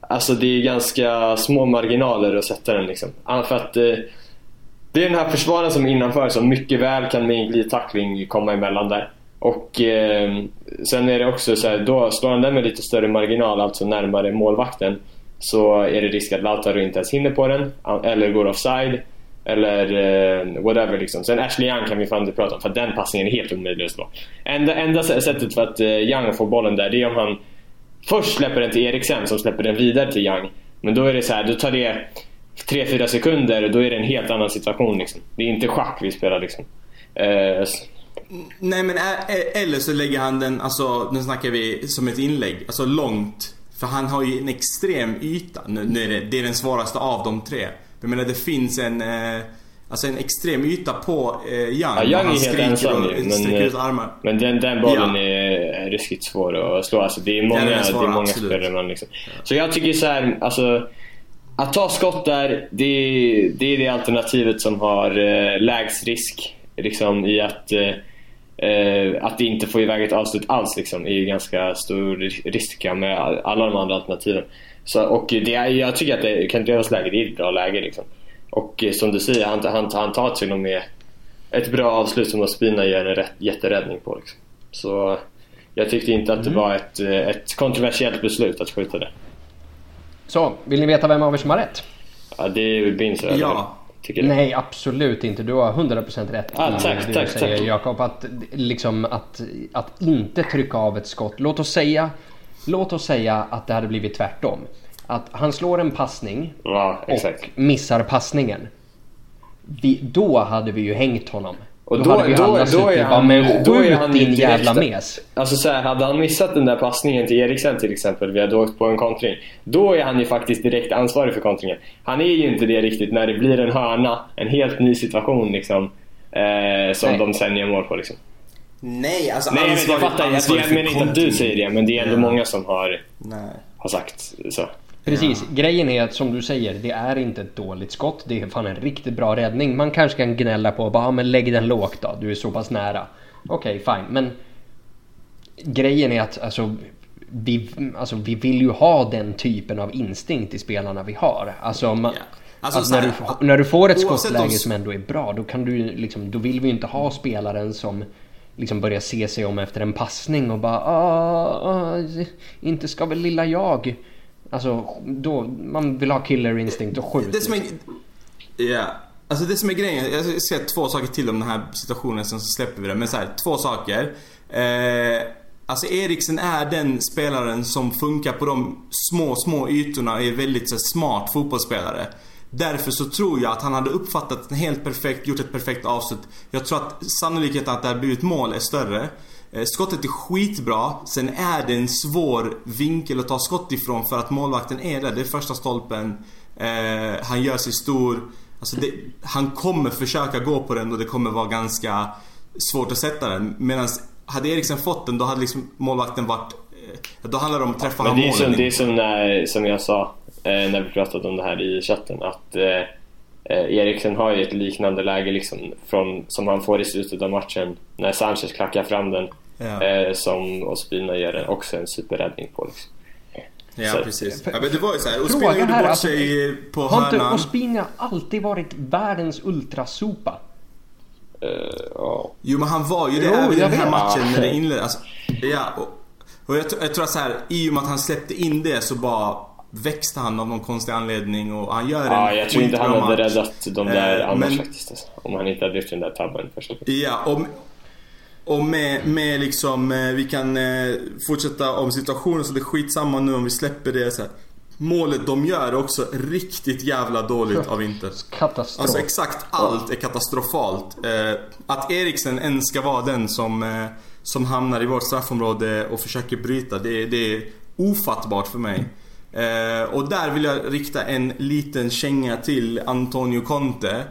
Alltså det är ganska små marginaler att sätta den liksom. För att eh, det är den här försvararen som är innanför som mycket väl kan med en glidtackling komma emellan där. Och eh, sen är det också så här, då slår han den med lite större marginal, alltså närmare målvakten. Så är det risk att Lautaro inte ens hinner på den, eller går offside. Eller uh, whatever liksom. Sen Ashley Young kan vi fan inte prata om för den passningen är helt omöjlig att slå. Enda, enda sättet för att uh, Young får bollen där det är om han först släpper den till Eriksen som släpper den vidare till Young. Men då är det så här, då tar det 3-4 sekunder och då är det en helt annan situation liksom. Det är inte schack vi spelar liksom. Uh, Nej men eller så lägger han den, alltså nu snackar vi som ett inlägg, alltså långt. För han har ju en extrem yta. Nu, nu är det, det är den svåraste av de tre. Jag menar det finns en eh, Alltså en extrem yta på eh, Young. Ja, Young är helt ensam ju. Men, ut armar. men den, den bollen ja. är ruskigt svår att slå. Alltså, det är många, är svår, det är många spelare man liksom. Ja. Så jag tycker så här, alltså Att ta skott där, det, det är det alternativet som har eh, lägst risk. Liksom i att eh, eh att det inte får iväg ett avslut alls liksom, är ganska stor risk med alla de andra alternativen. Så, och det är, jag tycker att det, Kandrevas läge det är ett bra läge. Liksom. Och eh, som du säger, han, han, han tar till och med ett bra avslut som Ospina gör en rätt, jätteräddning på. Liksom. Så jag tyckte inte att det mm. var ett, eh, ett kontroversiellt beslut att skjuta det. Så, vill ni veta vem av er som har rätt? Ja, det är Binzer. Ja. du? Nej, absolut inte. Du har 100% rätt Ah, i tack, det tack, du säger tack. Jakob. Att, liksom, att, att inte trycka av ett skott. Låt oss, säga, låt oss säga att det hade blivit tvärtom. Att han slår en passning Ja, och missar passningen. Vi, då hade vi ju hängt honom. Och då, då- hade vi då- alla suttit är och bara, han- men skjut din jävla mes. Alltså så här, hade han missat den där passningen till Eriksen till exempel, vi hade åkt på en kontring. Då är han ju faktiskt direkt ansvarig för kontringen. Han är ju inte det riktigt när det blir en hörna, en helt ny situation liksom. Eh, som Nej. de sen gör mål på liksom. Nej, alltså Nej jag, vet, jag ansvarig- fattar, jag, ansvarig menar inte att du säger det men det är ändå Ja. många som har, Nej. har sagt så. Precis, grejen är att som du säger, det är inte ett dåligt skott. Det är fan en riktigt bra räddning. Man kanske kan gnälla på bara, "Ja, men lägg den lågt då, du är så pass nära. Okej, fine, men grejen är att alltså, vi, alltså, vi vill ju ha den typen av instinkt i spelarna vi har. Alltså, man, Ja. Alltså, att så när, du, när du får ett skottläge om- som ändå är bra, då, kan du, liksom, då vill vi inte ha spelaren som liksom börjar se sig om efter en passning och bara ah, ah, inte ska väl lilla jag. Alltså, då, man vill ha killer instinct och skjut. Det som är... liksom. Ja. Alltså det som är grejen, jag ska säga två saker till om den här situationen, sen så släpper vi det. Men så här, två saker. Eh, alltså Eriksen är den spelaren som funkar på de små, små ytorna och är väldigt så här, smart fotbollsspelare. Därför så tror jag att han hade uppfattat den helt perfekt, gjort ett perfekt avslut. Jag tror att sannolikheten att det hade blivit mål är större. Eh, Skottet är skitbra, sen är det en svår vinkel att ta skott ifrån för att målvakten är där. Det är första stolpen. Eh, han gör sig stor. Alltså det, han kommer försöka gå på den och det kommer vara ganska svårt att sätta den. Medan hade Eriksen fått den då hade liksom målvakten varit... Eh, då handlar det om träffar Men han det är, målen. som, det är som, när, som jag sa när vi pratade om det här i chatten att eh, eh, Eriksen har ju ett liknande läge liksom från, som han får i slutet av matchen när Sanchez klackar fram den Ja. eh, som Ospina gör en, också en superräddning på liksom. Ja Så- precis. Ja, men det var ju såhär. Ospina gjorde bort alltså, sig på Har inte hörnan. Ospina alltid varit världens ultrasopa? Eh, ja. Jo men han var ju det Jo, även i den här vet. matchen när det inleddes. Alltså, ja, och, och jag, tror- jag tror att så här, i och med att han släppte in det så bara växte han av någon konstig anledning och han gör en ja, jag tror inte han hade räddat de där Eh, annars men- faktiskt. Alltså, om han inte hade gjort den där tabben först. Ja, och, och med, med liksom, eh, vi kan eh, fortsätta om situationen så det är skitsamma nu om vi släpper det så här. Målet de gör är också riktigt jävla dåligt av Inter. Katastrof. Alltså exakt allt är katastrofalt. Att Eriksen ens ska vara den som, som hamnar i vårt straffområde och försöker bryta, det, det är ofattbart för mig. Eh, och där vill jag rikta en liten känga till Antonio Conte.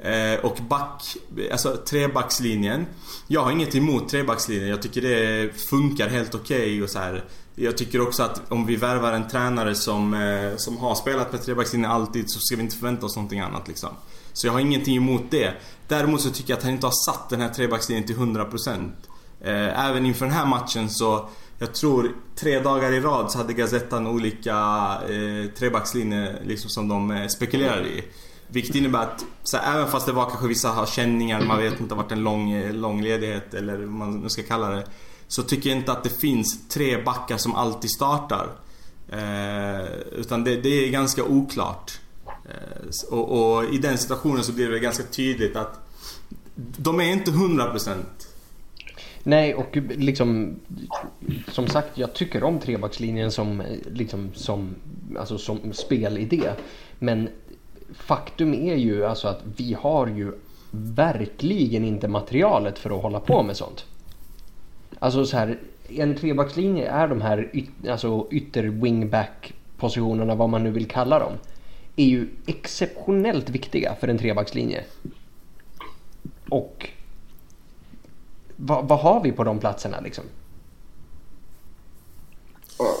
Eh, och back, alltså trebackslinjen. Jag har inget emot trebackslinjen. Jag tycker det funkar helt okej och så här. Jag tycker också att om vi värvar en tränare som, eh, som har spelat med trebackslinjen alltid så ska vi inte förvänta oss någonting annat liksom. Så jag har ingenting emot det. Däremot så tycker jag att han inte har satt den här trebackslinjen till 100%. Eh, även inför den här matchen så jag tror tre dagar i rad så hade Gazettan olika eh, trebackslinjer liksom som de eh, i. Vilket innebär att så här, även fast det var kanske vissa har känningar, man vet inte, det har varit en lång, eh, lång ledighet eller vad man nu ska kalla det. Så tycker jag inte att det finns tre backar som alltid startar. Eh, utan det, det är ganska oklart. Eh, och, och i den situationen så blir det ganska tydligt att de är inte 100%. Nej, och liksom som sagt, jag tycker om trebackslinjen som, liksom, som, alltså, som spelidé. Men faktum är ju alltså att vi har ju verkligen inte materialet för att hålla på med sånt. Alltså så här, en trebackslinje är de här yt, alltså ytter wingback positionerna, vad man nu vill kalla dem, är ju exceptionellt viktiga för en trebackslinje. Och vad, vad har vi på de platserna liksom?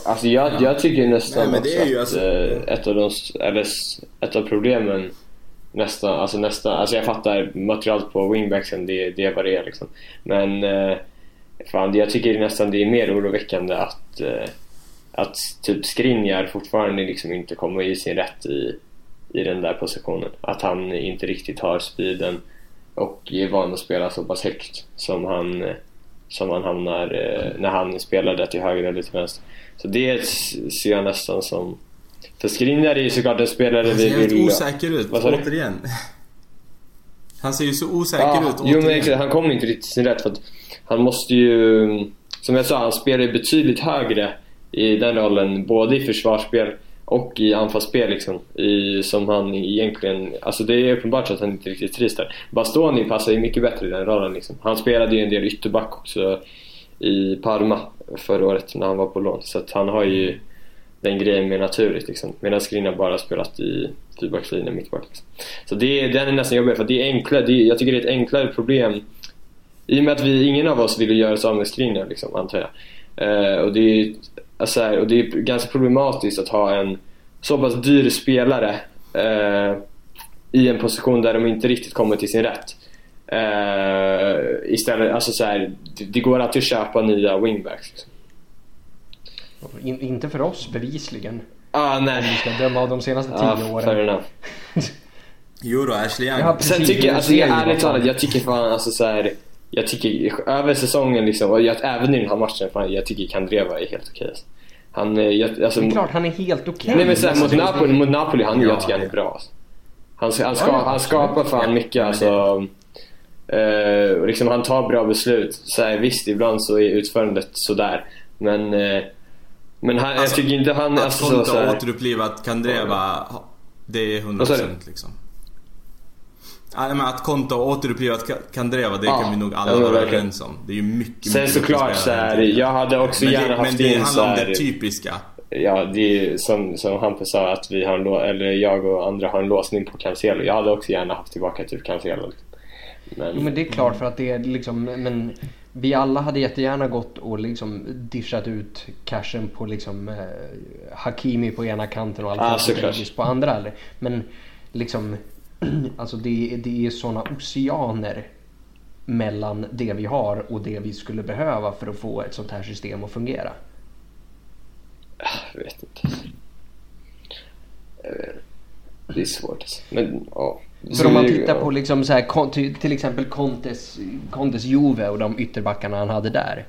Alltså jag, jag tycker nästan Nej, men det också är ju att alltså- eh, ett, av de, eller ett av problemen nästan, alltså nästan, alltså jag fattar materialet på wingbacksen, det, det är vad det är liksom. Men eh, fan, jag tycker nästan det är mer oroväckande att, eh, att typ Skriniar fortfarande liksom inte kommer i sin rätt i, i den där positionen. Att han inte riktigt har speeden och är van att spela så pass högt som han, eh, som han hamnar eh, när han spelar där till höger eller till vänster. Så det ser jag nästan som... För Skriniar är ju såklart en spelare Han vi ser vill... osäker ut, Vad sa du? återigen. Han ser ju så osäker Ja, ut. jo, men återigen. exakt, han kommer inte riktigt sin rätt för att han måste ju, som jag sa, han spelar ju betydligt högre i den rollen, både i försvarsspel och i anfallsspel liksom, i, som han egentligen, alltså det är uppenbart så att han inte riktigt trivs där. Bastoni passar ju mycket bättre i den rollen liksom. Han spelade ju en del ytterback också i Parma förra året när han var på lån, så att han har ju den grejen mer naturligt liksom. Medan Skriniar bara har spelat i fyrbackslinjen, mittback liksom. Så det, den är nästan jobbigare för det är enklare, det är, jag tycker det är ett enklare problem i och med att vi, ingen av oss ville göra sig av med Skriniar liksom, antar jag. Eh, och, det är, alltså, här, och det är ganska problematiskt att ha en så pass dyr spelare eh, i en position där de inte riktigt kommer till sin rätt. Eh, istället, alltså så här, det, det går alltid att köpa nya wingbacks. Liksom. In, inte för oss bevisligen. Ah, Om vi nej. ska döma av de senaste Ah, tio fair åren. enough. Jo då, Ashley Young. Ja. Sen tycker jag, alltså, Det jag, ärligt talat, jag tycker fan alltså så här, Jag tycker över säsongen liksom, och jag, även i den här matchen, fan, jag tycker Kandreva är helt okej. Alltså. Han, eh, jag, alltså, Det är klart han är helt okej. Nej men såhär, Alltså, mot, det- Napoli, mot Napoli, han, Ja, jag tycker han är bra. Alltså. Han, han, ska, Ja, han skapar fan Ja, mycket alltså. Eh, liksom, han tar bra beslut. Så här, visst, ibland så är utförandet sådär. Men, eh, men han, jag Alltså, tycker inte han... Att Alltså, här, återupplivat Kandreva, det är 100% Vad sa du? liksom. Ja, men att Konta återupplivat Ka- Kandreva, det Ja, kan vi nog alla men vara verkligen. överens om. Det är ju mycket, Sen mycket såklart så här, jag hade också men gärna det, men haft det in så handlar om här, det typiska. Ja, det är ju som, som Hampus sa att vi har en eller jag och andra har en låsning på Cancelo. Jag hade också gärna haft tillbaka typ Cancelo. liksom. Men, Jo men det är klart för att det är liksom, men vi alla hade jättegärna gått och liksom dishat ut cashen på liksom eh, Hakimi på ena kanten och Ah, Alfonso. Davies på andra. eller- Men liksom, alltså det, det är såna oceaner mellan det vi har och det vi skulle behöva för att få ett sånt här system att fungera. Jag vet inte. Det är svårt alltså. Men ja. För om man tittar på liksom så här, till, exempel Contes, Contes Juve och de ytterbackarna han hade där.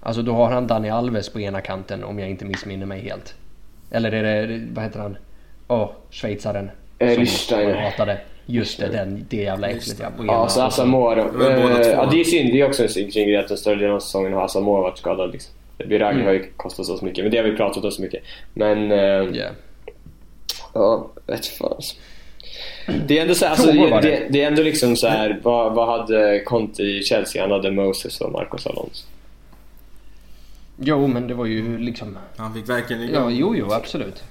Alltså då har han Dani Alves på ena kanten om jag inte missminner mig helt. Eller är det, vad heter han? Åh, schweizaren. Eh, man hatade. Just det, den, det jävla äcklet ja. Ja, så Asamoah då. Eh. Ja, det är synd. Det är också en synd grej att den större delen av säsongen har Asamoah varit skadad. Liksom. Biragi Mm. har ju kostat oss mycket, men det har vi pratat om så mycket. Men, eh, Yeah. ja, vet fan. alltså. Det är ändå så här, alltså, det. det, det är ändå liksom så här, vad, vad hade Conte i Chelsea? Han hade Moses och Marcos Alonso. Jo, men det var ju liksom... Han fick verkligen Ja, jo, jo, absolut.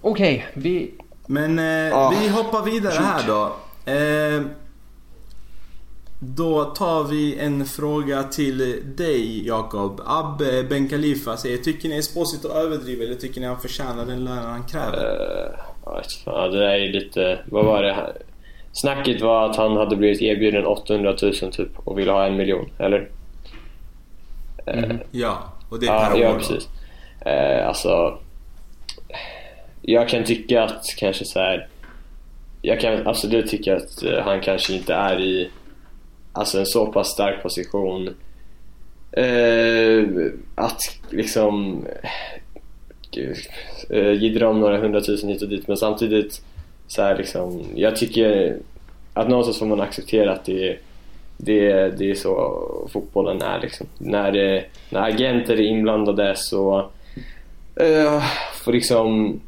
Okej, vi... Men eh, Ah. vi hoppar vidare här då. Eh, då tar vi en fråga till dig Jakob. Abbe Ben Khalifa säger Tycker ni Esposito överdriver eller tycker ni han förtjänar den lönen han kräver? Uh, ja, det där är lite... Vad var det? här? Snacket var att han hade blivit erbjuden 800 000 typ och ville ha en miljon, eller? Eh, Ja, och det är Ja, per år ja precis. Eh, alltså, jag kan tycka att kanske så här. Jag kan absolut tycka att eh, han kanske inte är i alltså en så pass stark position eh, att liksom gud, eh, eh jiddra om några hundratusen hit och dit men samtidigt så här liksom, jag tycker att någonstans får man acceptera att det är det, det är så fotbollen är liksom. När, det, när agenter är inblandade så eh, får liksom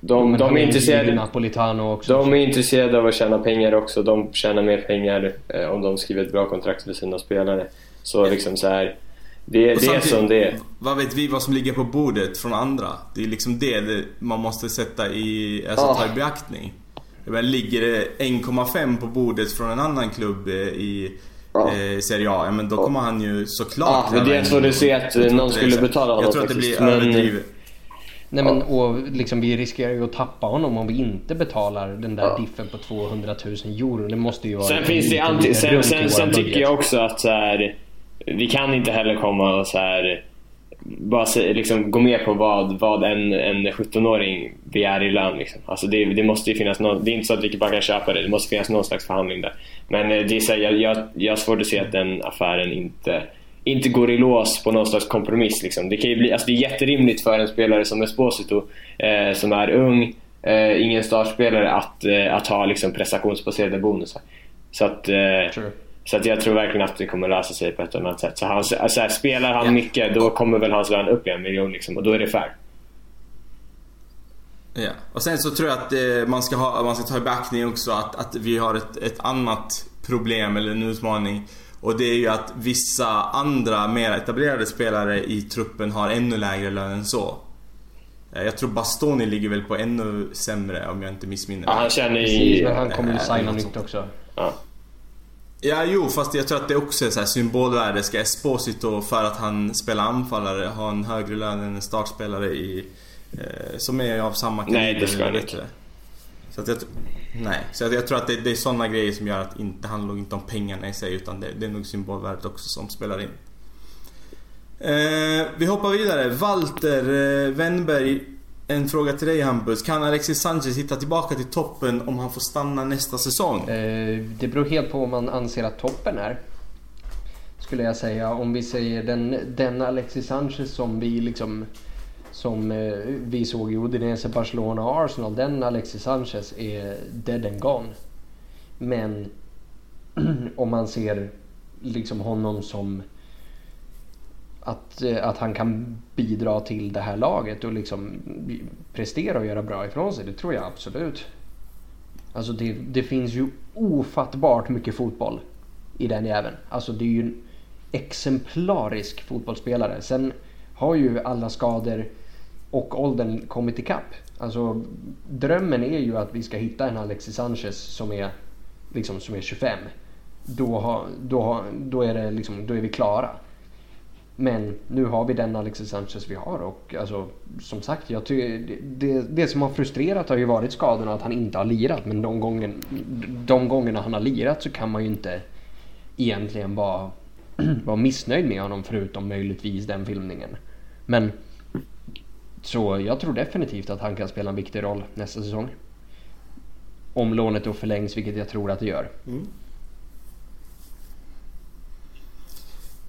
de, de är intresserade Napolitano också. de är intresserade av att tjäna pengar också. De tjänar mer pengar eh, om de skriver ett bra kontrakt för sina spelare. Så liksom så här. Det, det är som det är. Vad vet vi vad som ligger på bordet från andra? Det är liksom det, man måste sätta i, alltså Ja. ta i beaktning. Jag menar, ligger det 1,5 på bordet från en annan klubb eh, i Ja. eh, Serie A, ja, men då kommer han ju såklart Ja, men det är svårt att se att Jag tror någon skulle så. betala honom Jag tror att det blir men- överdrivet. Nej men och liksom vi riskerar ju att tappa honom om vi inte betalar den där Ja. diffen på 200 000 euro. Det måste ju vara Sen en finns det anti, sen, sen, sen tycker jag också att så här, vi kan inte heller komma och så här, bara se, liksom, gå med på vad, vad en, en 17-åring begär i lön. Liksom. Alltså det, det måste ju finnas någon, det är inte så att vi bara kan köpa det, det måste finnas någon slags förhandling där. Men det är så här, jag, jag, jag har svårt att se att den affären inte, inte går i lås på någon slags kompromiss. Liksom. Det, kan ju bli, alltså det är jätterimligt för en spelare som Esposito, eh, som är ung, eh, ingen startspelare att, eh, att ha liksom prestationsbaserade bonusar. Så att, eh, så att jag tror verkligen att det kommer lösa sig på ett eller annat sätt. Så han, alltså, spelar han mycket då kommer väl hans lön upp i en miljon liksom, och då är det fair. Ja, och sen så tror jag att eh, man, ska ha, man ska ta i beaktning också att, att vi har ett, ett annat problem eller en utmaning. Och det är ju att vissa andra mer etablerade spelare i truppen har ännu lägre lön än så. Eh, jag tror Bastoni ligger väl på ännu sämre om jag inte missminner mig. Ja, han känner i... men han kommer ju signa nytt också. Ja. Ja, jo, fast jag tror att det också är så här symbolvärde. Ska Esposito, för att han spelar anfallare, ha en högre lön än en startspelare i... Eh, som är av samma kaliber? Nej, det ska han inte. Så att jag, nej, så jag tror att det, det är sådana grejer som gör att det inte handlar inte om pengarna i sig utan det, det är nog symbolvärdet också som spelar in. Eh, vi hoppar vidare. Walter eh, Wennberg. En fråga till dig Hampus. Kan Alexis Sanchez hitta tillbaka till toppen om han får stanna nästa säsong? Eh, det beror helt på vad man anser att toppen är. Skulle jag säga. Om vi säger den, den Alexis Sanchez som vi liksom som eh, vi såg i Udinese, Barcelona och Arsenal. Den Alexis Sanchez är dead and gone. Men om man ser liksom honom som att, eh, att han kan bidra till det här laget och liksom prestera och göra bra ifrån sig. Det tror jag absolut. Alltså det, det finns ju ofattbart mycket fotboll i den jäveln. Alltså det är ju en exemplarisk fotbollsspelare. Sen har ju alla skador och åldern kommit ikapp. Alltså drömmen är ju att vi ska hitta en Alexis Sanchez som är, liksom, som är 25. Då, har, då, har, då, är det liksom, då är vi klara. Men nu har vi den Alexis Sanchez vi har och alltså, som sagt, jag ty- det, det som har frustrerat har ju varit skadorna att han inte har lirat. Men de, gången, de gångerna han har lirat så kan man ju inte egentligen vara, vara missnöjd med honom förutom möjligtvis den filmningen. Men så jag tror definitivt att han kan spela en viktig roll nästa säsong. Om lånet då förlängs, vilket jag tror att det gör. Mm.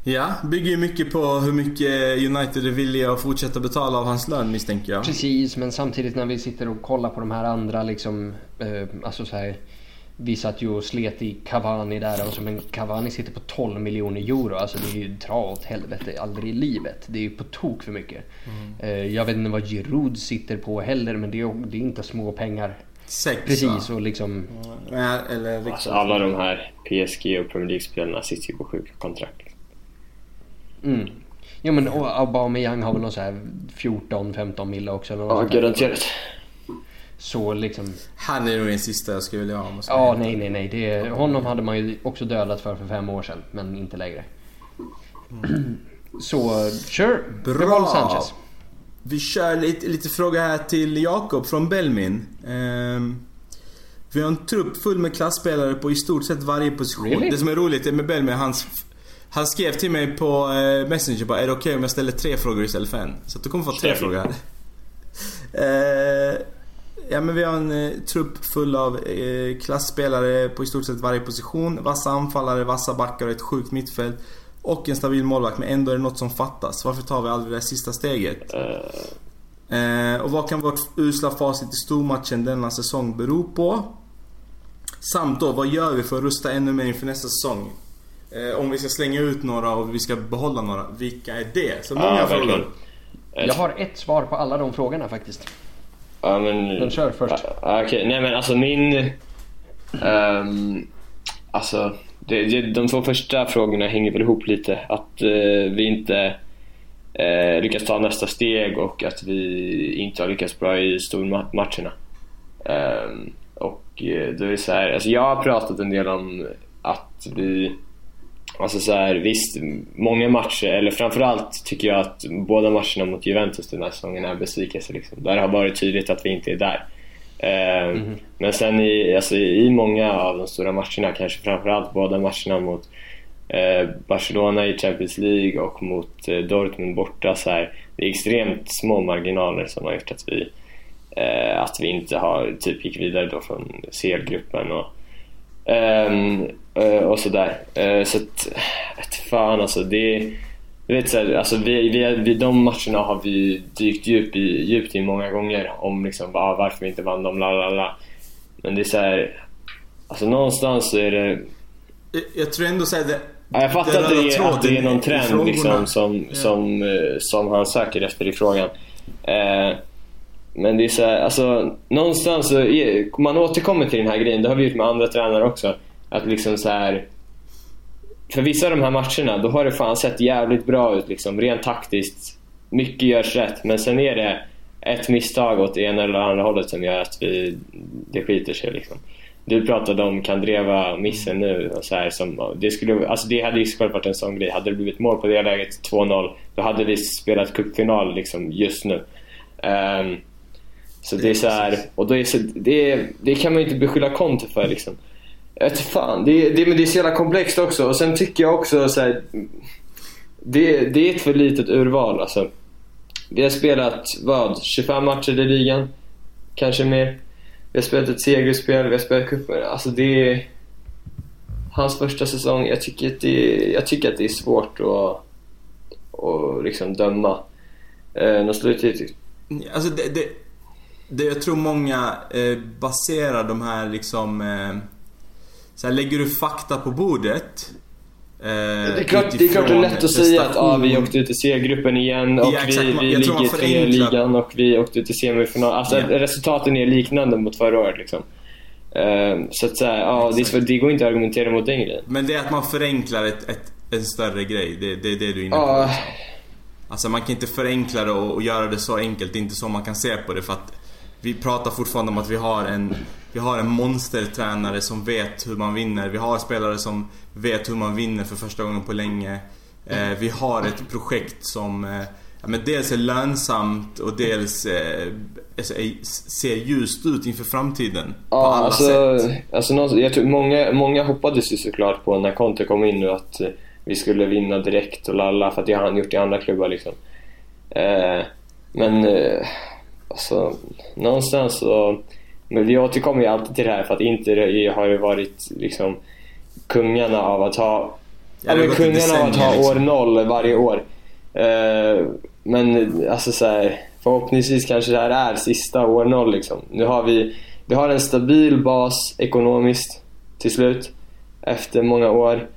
Ja, bygger ju mycket på hur mycket United är villiga att fortsätta betala av hans lön misstänker jag. Precis, men samtidigt när vi sitter och kollar på de här andra liksom, eh, alltså så här, vi satt ju och slet i Cavani där och så, men Cavani sitter på 12 miljoner euro. Alltså det är ju dra åt helvete, aldrig i livet. Det är ju på tok för mycket. Mm. Eh, jag vet inte vad Giroud sitter på heller men det är, det är inte små pengar. Sex Precis och liksom... Ja, eller alltså, alla de här PSG och Premier League-spelarna sitter ju på sjuka kontrakt. Mm. Jo men Aubameyang har väl någon så här 14-15 mille också? Eller ja, garanterat. Så liksom... Han är nog den sista jag skulle vilja ha. Ja, nej, nej, nej. Det, honom hade man ju också dödat för för fem år sedan, men inte längre. Mm. Så, sure. Bra! Sanchez. Vi kör lite, lite fråga här till Jakob från Belmin. Um, vi har en trupp full med klassspelare på i stort sett varje position. Really? Det som är roligt med Belmin, hans han skrev till mig på eh, Messenger bara, är det okej okay om jag ställer tre frågor istället för en? Så att du kommer få tre frågor här. Eh, ja men vi har en eh, trupp full av eh, klassspelare på i stort sett varje position. Vassa anfallare, vassa backar och ett sjukt mittfält. Och en stabil målvakt men ändå är det något som fattas. Varför tar vi aldrig det sista steget? Eh, och vad kan vårt usla facit i stormatchen denna säsong bero på? Samt då, vad gör vi för att rusta ännu mer inför nästa säsong? Eh, om vi ska slänga ut några och vi ska behålla några, vilka är det? Så många ja, frågor. Jag har ett svar på alla de frågorna faktiskt. Ja, men... Den kör först. Okej, okay. nej men alltså min... Um, alltså, det, det, de två första frågorna hänger väl ihop lite. Att uh, vi inte uh, lyckas ta nästa steg och att vi inte har lyckats bra i stormatcherna. Um, och uh, då är det så här, alltså jag har pratat en del om att vi Alltså så här, visst, många matcher, eller framförallt tycker jag att båda matcherna mot Juventus den här säsongen är besvikelse. Liksom. Där har varit tydligt att vi inte är där. Mm. Men sen i, alltså, i många av de stora matcherna, kanske framförallt båda matcherna mot eh, Barcelona i Champions League och mot eh, Dortmund borta, så här, det är extremt små marginaler som har gjort att vi, att vi inte har, typ gick vidare då från CL-gruppen. Och, Um, uh, och sådär. Uh, så att, ett fan alltså. Det, vet, så här, alltså, vi, vi, vi, de matcherna har vi dykt djup i, djupt i många gånger om liksom, ah, varför vi inte vann dem, la la la. Men det är så här, alltså någonstans så är det... Jag, jag tror ändå såhär det... Ja, jag fattar att det, är, att det är någon trend liksom, som, ja. som, eh, som han söker efter i frågan. Eh, men det är så här, alltså någonstans så, är, man återkommer till den här grejen, det har vi gjort med andra tränare också. Att liksom så här, för vissa av de här matcherna, då har det fan sett jävligt bra ut liksom, rent taktiskt. Mycket görs rätt, men sen är det ett misstag åt ena eller andra hållet som gör att vi, det skiter sig liksom. Du pratade om Kandreva missen nu och så här som, det, skulle, alltså det hade ju såklart varit en sån grej. Hade det blivit mål på det läget, 2-0, då hade vi spelat cupfinal liksom just nu. Um, så det är så här, och då är så, det, det kan man ju inte beskylla Conte för liksom. Jag fan, det, det, men det är så jävla komplext också. Och sen tycker jag också så här, det, det är ett för litet urval alltså. Vi har spelat, vad, 25 matcher i ligan? Kanske mer. Vi har spelat ett segerspel, vi har spelat cupen. Alltså det är hans första säsong. Jag tycker att det, jag tycker att det är svårt att, att liksom döma. Eh, något slutgiltigt. Alltså det, det, det, jag tror många eh, baserar de här liksom... Eh, så här, lägger du fakta på bordet Eh, det, är klart, det är klart det är lätt att säga att ah, vi åkte ut i C-gruppen igen och ja, vi, vi ligger i ligan och vi åkte ut i semifinal. Alltså yeah. resultaten är liknande mot förra året liksom. Uh, så att säga, ja, det, det, går inte att argumentera mot den grejen. Men det är att man förenklar ett, ett, en större grej. Det, det är det du är inne på. Liksom. Alltså man kan inte förenkla det och, och göra det så enkelt. Det är inte så man kan se på det för att vi pratar fortfarande om att vi har en vi har en monstertränare som vet hur man vinner. Vi har spelare som vet hur man vinner för första gången på länge. Eh, vi har ett projekt som eh, ja, men dels är lönsamt och dels eh, ser ljust ut inför framtiden. Ja, på alla alltså, sätt. Alltså, jag tror, många, många hoppades ju såklart på när Conte kom in nu att vi skulle vinna direkt och lalla för att det har han gjort i andra klubbar liksom. men alltså, någonstans så men vi återkommer ju alltid till det här för att Inter har ju varit liksom kungarna av att ha ja, men kungarna av att ha liksom. år noll varje år. Uh, men alltså så här, förhoppningsvis kanske det här är sista år noll liksom. Nu har vi, vi har en stabil bas ekonomiskt till slut efter många år.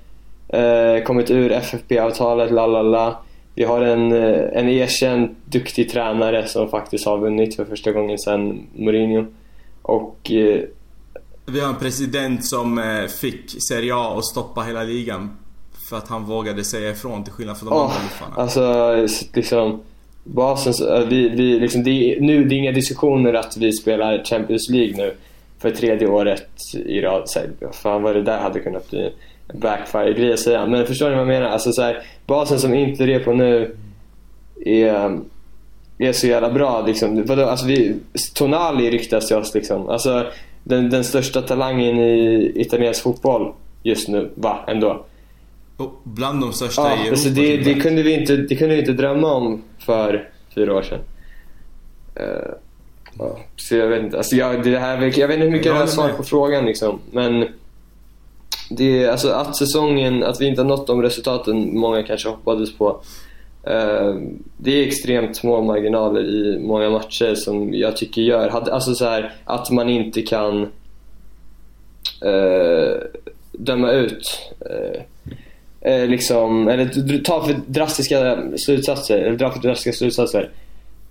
Uh, kommit ur FFP-avtalet, la la la. Vi har en, eh, en erkänd duktig tränare som faktiskt har vunnit för första gången sedan Mourinho. Och... Eh, vi har en president som eh, fick Serie A att stoppa hela ligan. För att han vågade säga ifrån till skillnad från de oh, andra luffarna. Alltså, liksom... Basen, vi, vi, liksom, det, nu, det är inga diskussioner att vi spelar Champions League nu för tredje året i rad. Fan vad det där hade kunnat bli backfire-grej att säga. Men förstår ni vad jag menar? Alltså, så här, basen som inte är på nu är är så jävla bra. Liksom. Alltså, vi, Tonali ryktas till oss. Liksom. Alltså, den, den största talangen i italiensk fotboll just nu, va? Ändå. Och bland de största ja, i Europa. Alltså det, det, kunde vi inte, det kunde vi inte drömma om för fyra år sedan. Uh, ja, så jag vet inte. Alltså jag, det här, jag vet inte hur mycket jag har svar på frågan liksom. Men det, alltså att säsongen, att vi inte har nått de resultaten många kanske hoppades på. Eh, det är extremt små marginaler i många matcher som jag tycker gör, alltså så här, att man inte kan uh, döma ut uh, liksom, eller ta för drastiska slutsatser, eller dra för drastiska slutsatser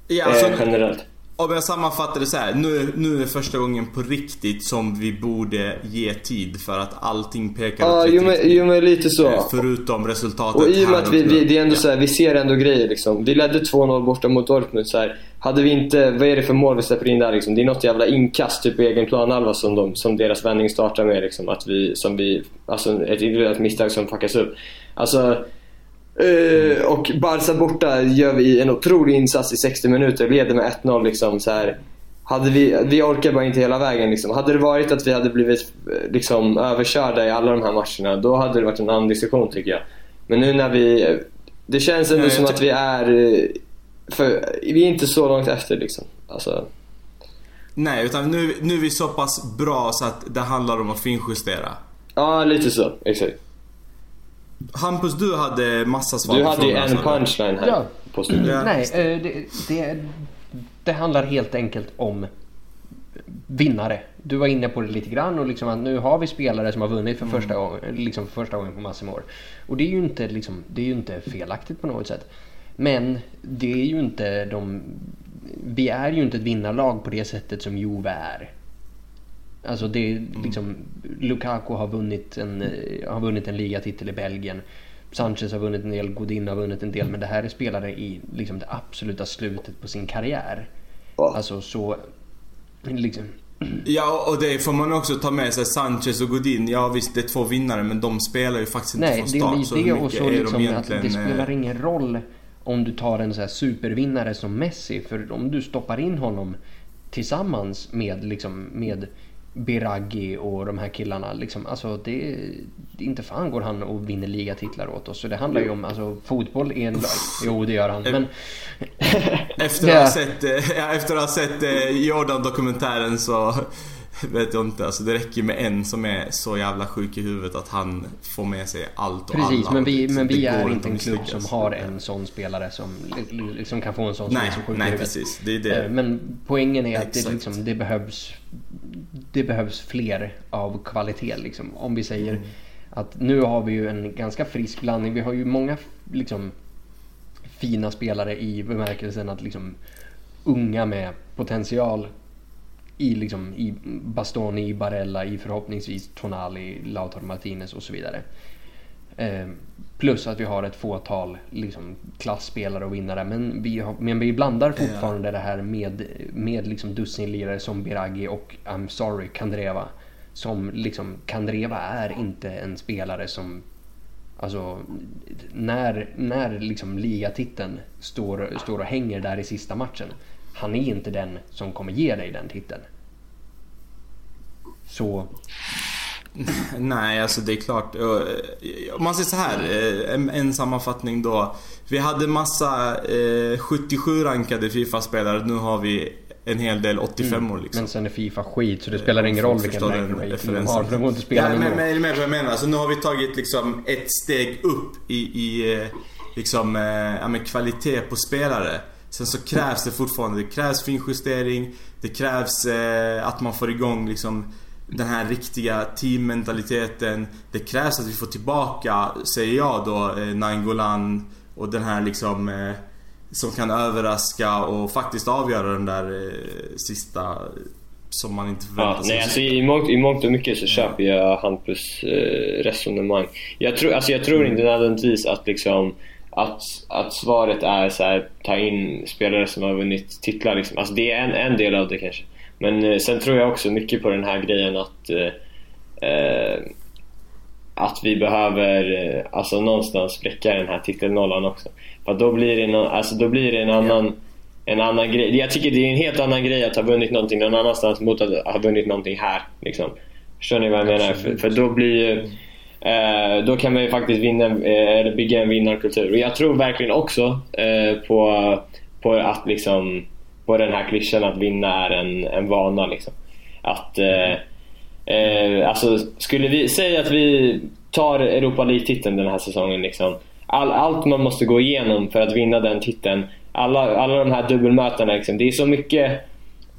ja, alltså, generellt. Om jag sammanfattar det så här, nu, nu är det första gången på riktigt som vi borde ge tid för att allting pekar åt rätt riktning. Jo men lite så. Eh, förutom resultatet Och i och med att vi, vi, det är ändå ja. så här, vi ser ändå grejer liksom. Vi ledde 2-0 borta mot Dortmund så här. Hade vi inte, vad är det för mål vi släpper in där liksom? Det är något jävla inkast typ i egen planhalva som, de, som deras vändning startar med liksom. Att vi, som vi, alltså ett individuellt misstag som fuckas upp. Alltså Uh, och Barca borta gör vi en otrolig insats i 60 minuter, leder med 1-0 liksom så här. Hade vi, vi orkar bara inte hela vägen liksom. Hade det varit att vi hade blivit liksom, överkörda i alla de här matcherna, då hade det varit en annan diskussion tycker jag. Men nu när vi... Det känns ändå som att vi är... För, vi är inte så långt efter liksom. Alltså... Nej, utan nu, nu är vi så pass bra så att det handlar om att finjustera. Ja, lite så. Exakt. Hampus, du hade massa svar Du hade ju en punchline här Ja. på. Ja. Nej, eh, det, det, det handlar helt enkelt om vinnare. Du var inne på det lite grann och liksom att nu har vi spelare som har vunnit för första, gången, liksom för första gången på massor med år. Och det är ju inte, liksom, det är ju inte felaktigt på något sätt. Men det är ju inte de... Vi är ju inte ett vinnarlag på det sättet som Juve är. Alltså det är liksom... Lukaku har vunnit en, eh, har vunnit en ligatitel i Belgien. Sanchez har vunnit en del, Godin har vunnit en del. Men det här är spelare i liksom det absoluta slutet på sin karriär. Alltså så... Liksom, Ja, och det får man också ta med sig. Sanchez och Godin, ja visst det är två vinnare men de spelar ju faktiskt inte nej, från det start. är så det hur och mycket så är de liksom att det spelar eh, ingen roll om du tar en så här supervinnare som Messi. För om du stoppar in honom tillsammans med, liksom, med Biraghi och de här killarna. Liksom, alltså det, inte fan går han och vinner ligatitlar åt oss. Så det handlar ju om, alltså fotboll är en... Jo, det gör han. Men Efter att ha sett, eh, efter att ha sett eh, Jordan-dokumentären så vet jag inte. Alltså det räcker med en som är så jävla sjuk i huvudet att han får med sig allt och Precis, alla. men vi, Liksom, men vi är inte en klubb som har en sån spelare som li- liksom kan få en sån som Nej, är så sjuk i nej huvudet. precis. Det är Eh, det. Men poängen är att det, liksom, det, behövs, det behövs fler av kvalitet. Liksom. Om vi säger Mm. att nu har vi ju en ganska frisk blandning. Vi har ju många liksom, fina spelare i bemärkelsen att liksom, unga med potential i, liksom, i Bastoni, i Barella, i förhoppningsvis Tonali, Lautaro Martinez och så vidare. Eh, plus att vi har ett fåtal liksom, klassspelare och vinnare. Men vi, har, men vi blandar fortfarande det här med, med liksom dussinlirare som Biraghi och I'm sorry, Kandreva. Som liksom, Kandreva är inte en spelare som Alltså när, när liksom ligatiteln står, står och hänger där i sista matchen. Han är inte den som kommer ge dig den titeln. Så Nej, alltså det är klart. Eh, Om man säger så här, eh, en, en sammanfattning då. Vi hade massa eh, 77 rankade Fifa-spelare. Nu har vi en hel del 85 år liksom. Men sen är Fifa skit så det spelar ingen roll vilken de referensen. har för de går inte spela ja, men, men, men jag menar, alltså, nu har vi tagit liksom ett steg upp i, i eh, liksom, eh, ja, kvalitet på spelare. Sen så krävs det fortfarande, det krävs finjustering, det krävs eh, att man får igång liksom den här riktiga teammentaliteten. Det krävs att vi får tillbaka, säger jag då, eh, Nainggolan och den här liksom eh, som kan överraska och faktiskt avgöra den där eh, sista som man inte förväntar Ja, sig. nej, alltså i, mångt, I mångt och mycket så köper jag Hampus eh, resonemang. Jag tror, alltså, jag tror inte nödvändigtvis att, liksom, att, att svaret är så här, ta in spelare som har vunnit titlar. Liksom. Alltså, det är en, en del av det kanske. Men eh, sen tror jag också mycket på den här grejen att eh, eh, att vi behöver eh, alltså någonstans spräcka den här titelnollan också. För då blir det, nå- alltså, då blir det en annan en annan grej. Jag tycker det är en helt annan grej att ha vunnit någonting någon annanstans mot att ha vunnit någonting här. Liksom. Förstår ni vad jag menar? För, för då blir ju, Eh, då kan man ju faktiskt vinna, eh, eller bygga en vinnarkultur. Och jag tror verkligen också eh, på, på att liksom på den här klyschan att vinna är en, en vana. Liksom. Att eh, Eh, alltså, skulle vi säga att vi tar Europa League-titeln den här säsongen. Liksom. All, allt man måste gå igenom för att vinna den titeln. Alla, alla de här dubbelmötena. Liksom. Det, är så mycket,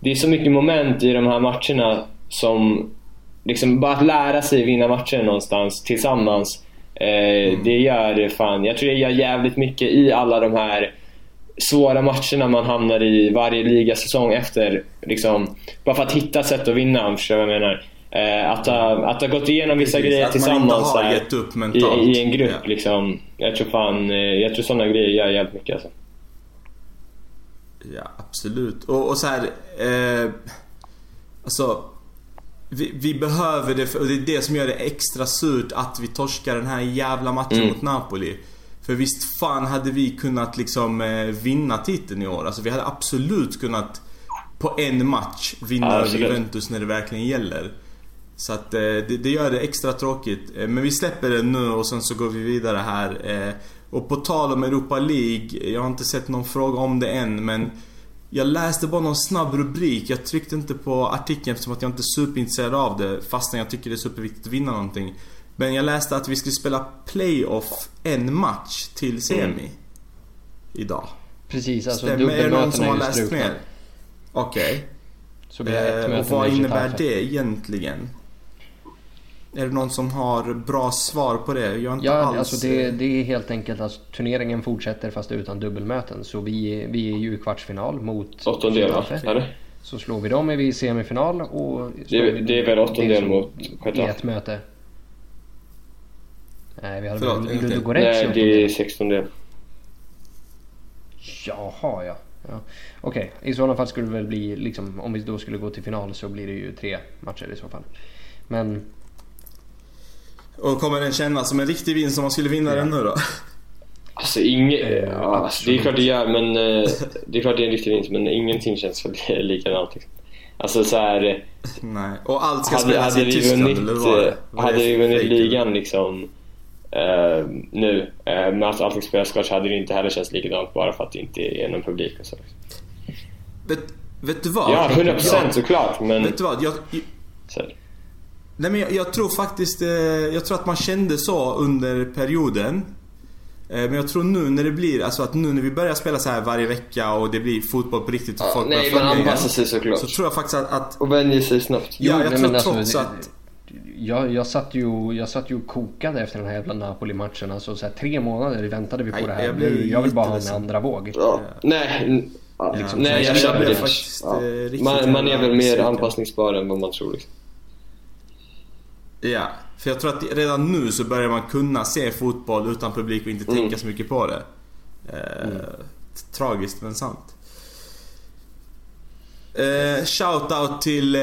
det är så mycket moment i de här matcherna som... Liksom, bara att lära sig vinna matcher någonstans tillsammans. Eh, Det gör fan... Jag tror det gör jävligt mycket i alla de här svåra matcherna man hamnar i varje ligasäsong efter. Liksom, bara för att hitta sätt att vinna, förstår vad jag menar. Eh, att, ha, att ha gått igenom vissa Precis, grejer tillsammans här, i, i en grupp. Ja. Liksom. Jag tror fan, eh, jag tror sådana grejer gör jävligt mycket alltså. Ja, absolut. Och, och så här, eh, Alltså... Vi, vi behöver det, för, och det är det som gör det extra surt att vi torskar den här jävla matchen Mm. mot Napoli. För visst fan hade vi kunnat liksom eh, vinna titeln i år. Alltså vi hade absolut kunnat på en match vinna Ja, över. Juventus när det verkligen gäller. Så att eh, det, det gör det extra tråkigt. Eh, Men vi släpper det nu och sen så går vi vidare här. Och på tal om Europa League, jag har inte sett någon fråga om det än men jag läste bara någon snabb rubrik. Jag tryckte inte på artikeln eftersom att jag inte är superintresserad av det fastän jag tycker det är superviktigt att vinna någonting. Men jag läste att vi skulle spela playoff en match till semi. Mm. Idag. Precis, alltså Stämmer? Är det någon som har läst mer? Okej. Ett Eh, och vad innebär det egentligen? Är det någon som har bra svar på det? Jag inte Ja, alls... alltså det, det är helt enkelt att turneringen fortsätter fast utan dubbelmöten. Så vi, vi är ju i kvartsfinal mot Åttondel va? Getafe. Eller? Så slår vi dem är vi i semifinal och... Det är- slår vi det är väl åttondel mot I Getafe? ett möte. Nej, vi hade Förlåt, Ludogorets i Nej, det är sextondel. Jaha, ja. ja. Okej, i sådana fall skulle det väl bli liksom, om vi då skulle gå till final så blir det ju tre matcher i så fall. Men Och kommer den kännas som en riktig vinst om man skulle vinna den nu då? Alltså inget... Eh, ja, alltså, det är klart det gör, men... eh, det är klart det är en riktig vinst, men ingenting känns väl likadant liksom. Alltså så här... Nej. Och allt ska Hade, spelas hade i Tyskland vunnit, eller vad var det? eh, hade det vi vunnit ligan liksom eh, nu, eh, med att allting spelas klart så hade det inte heller känts likadant bara för att det inte är någon publik och så. Vet, vet du vad? Ja, 100% Jag- såklart, men... Vet du vad? Jag, Så, här, nej men jag, jag tror faktiskt... Eh, jag tror att man kände så under perioden. Eh, men jag tror nu när det blir, alltså att nu när vi börjar spela så här varje vecka och det blir fotboll på riktigt och ja, folk nej, börjar man följa anpassar igen. sig såklart. Så tror jag faktiskt att, att Och vänjer sig snabbt. Ja, jag nej, tror men alltså, trots det- att... Jag, jag, satt ju, jag satt ju och kokade efter den här jävla Napoli-matchen. Alltså så här, tre månader väntade vi på Nej, det här. jag Nu, jag vill bara ha en andra våg. Ja, nej, ja, liksom, nej, jag jag blev det. faktiskt, Ja. eh, Man, man är väl mer anpassningsbar än vad man tror. Liksom. Ja, för jag tror att redan nu så börjar man kunna se fotboll utan publik och inte Mm. tänka så mycket på det. Eh, Tragiskt men sant. Eh, Shoutout till eh,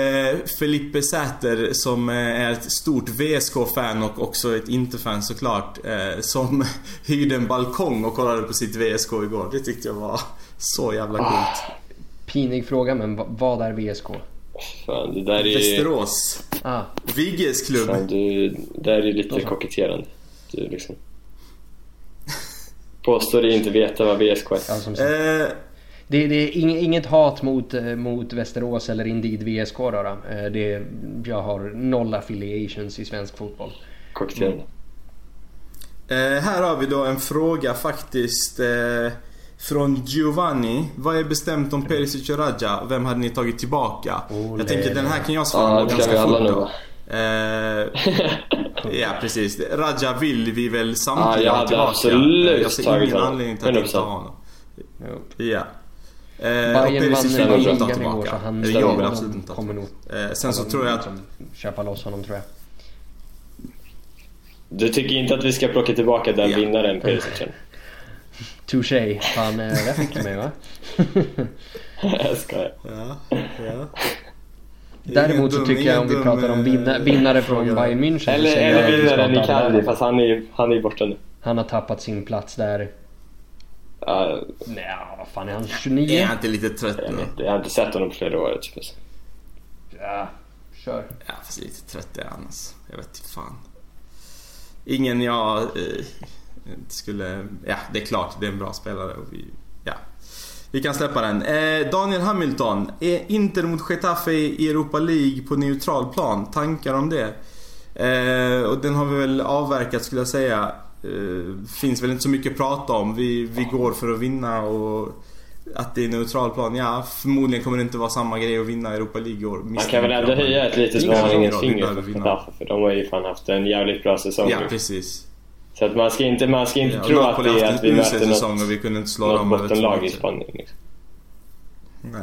Felipe Säter som eh, är ett stort VSK-fan och också ett inte-fan såklart. Eh, som hyrde en balkong och kollade på sitt VSK igår. Det tyckte jag var så jävla coolt. Pinig fråga men va- vad är VSK? Fan, det där är... Västerås. Ah, Vigges klubb. Fan, du, det där är lite koketterande. Du liksom... Påstår dig inte veta vad VSK är. ja. Eh, Det, det är ing- inget hat mot, eh, mot Västerås eller Indeed VSK då. då. Eh, Det, jag har noll affiliations i svensk fotboll. Koketterande. Eh, här har vi då en fråga faktiskt eh, från Giovanni. Vad är bestämt om Perisic och Raja? Vem hade ni tagit tillbaka? Oh, jag tänker den här kan jag svara Ja, på ganska fort nu då. Eh, ja precis. Raja vill vi väl samtliga jag ha hade tillbaka. absolut jag ser ingen anledning till att inte 100%. ha honom. Ja. Eh, och Perisic vill vi inte ha tillbaka. Eller jag vill absolut inte ha nog Eh, Sen så tror jag att... köpa loss honom tror jag. Du tycker inte att vi ska plocka tillbaka den Ja. vinnaren Perisic? Touché. Fan, eh, där fick du mig va? Jag skojar. Ja, ja. Däremot så tycker jag om vi pratar om eh, vinna, vinnare från. Bayern München. Eller, jag eller vinnaren i Alaba. fast han är han är borta nu. Han har tappat sin plats där. Ja, Nej, vad fan är han? Är 29? han inte lite trött jag, nu? inte, jag har inte sett honom på flera år. Typ. Ja, kör. Ja, fast lite trött är han alltså. Jag vet inte fan. Ingen jag eh, skulle... Ja, det är klart. Det är en bra spelare och vi... Ja. Vi kan släppa den. Eh, Daniel Hamilton. Är Inter mot Getafe i Europa League på neutral plan? Tankar om det? Eh, och den har vi väl avverkat skulle jag säga. Eh, finns väl inte så mycket att prata om. Vi, vi går för att vinna och att det är neutral plan. Ja, förmodligen kommer det inte vara samma grej att vinna Europa League år. Man kan väl ändå höja ett litet Ingen varningens finger för. Getafe för de har ju fan haft en jävligt bra säsong Ja, precis. Så att man ska inte, man ska inte Ja, tro att det är att vi möter något, och vi kunde inte slå något dem bottenlag i. Spanien. Liksom. Nej.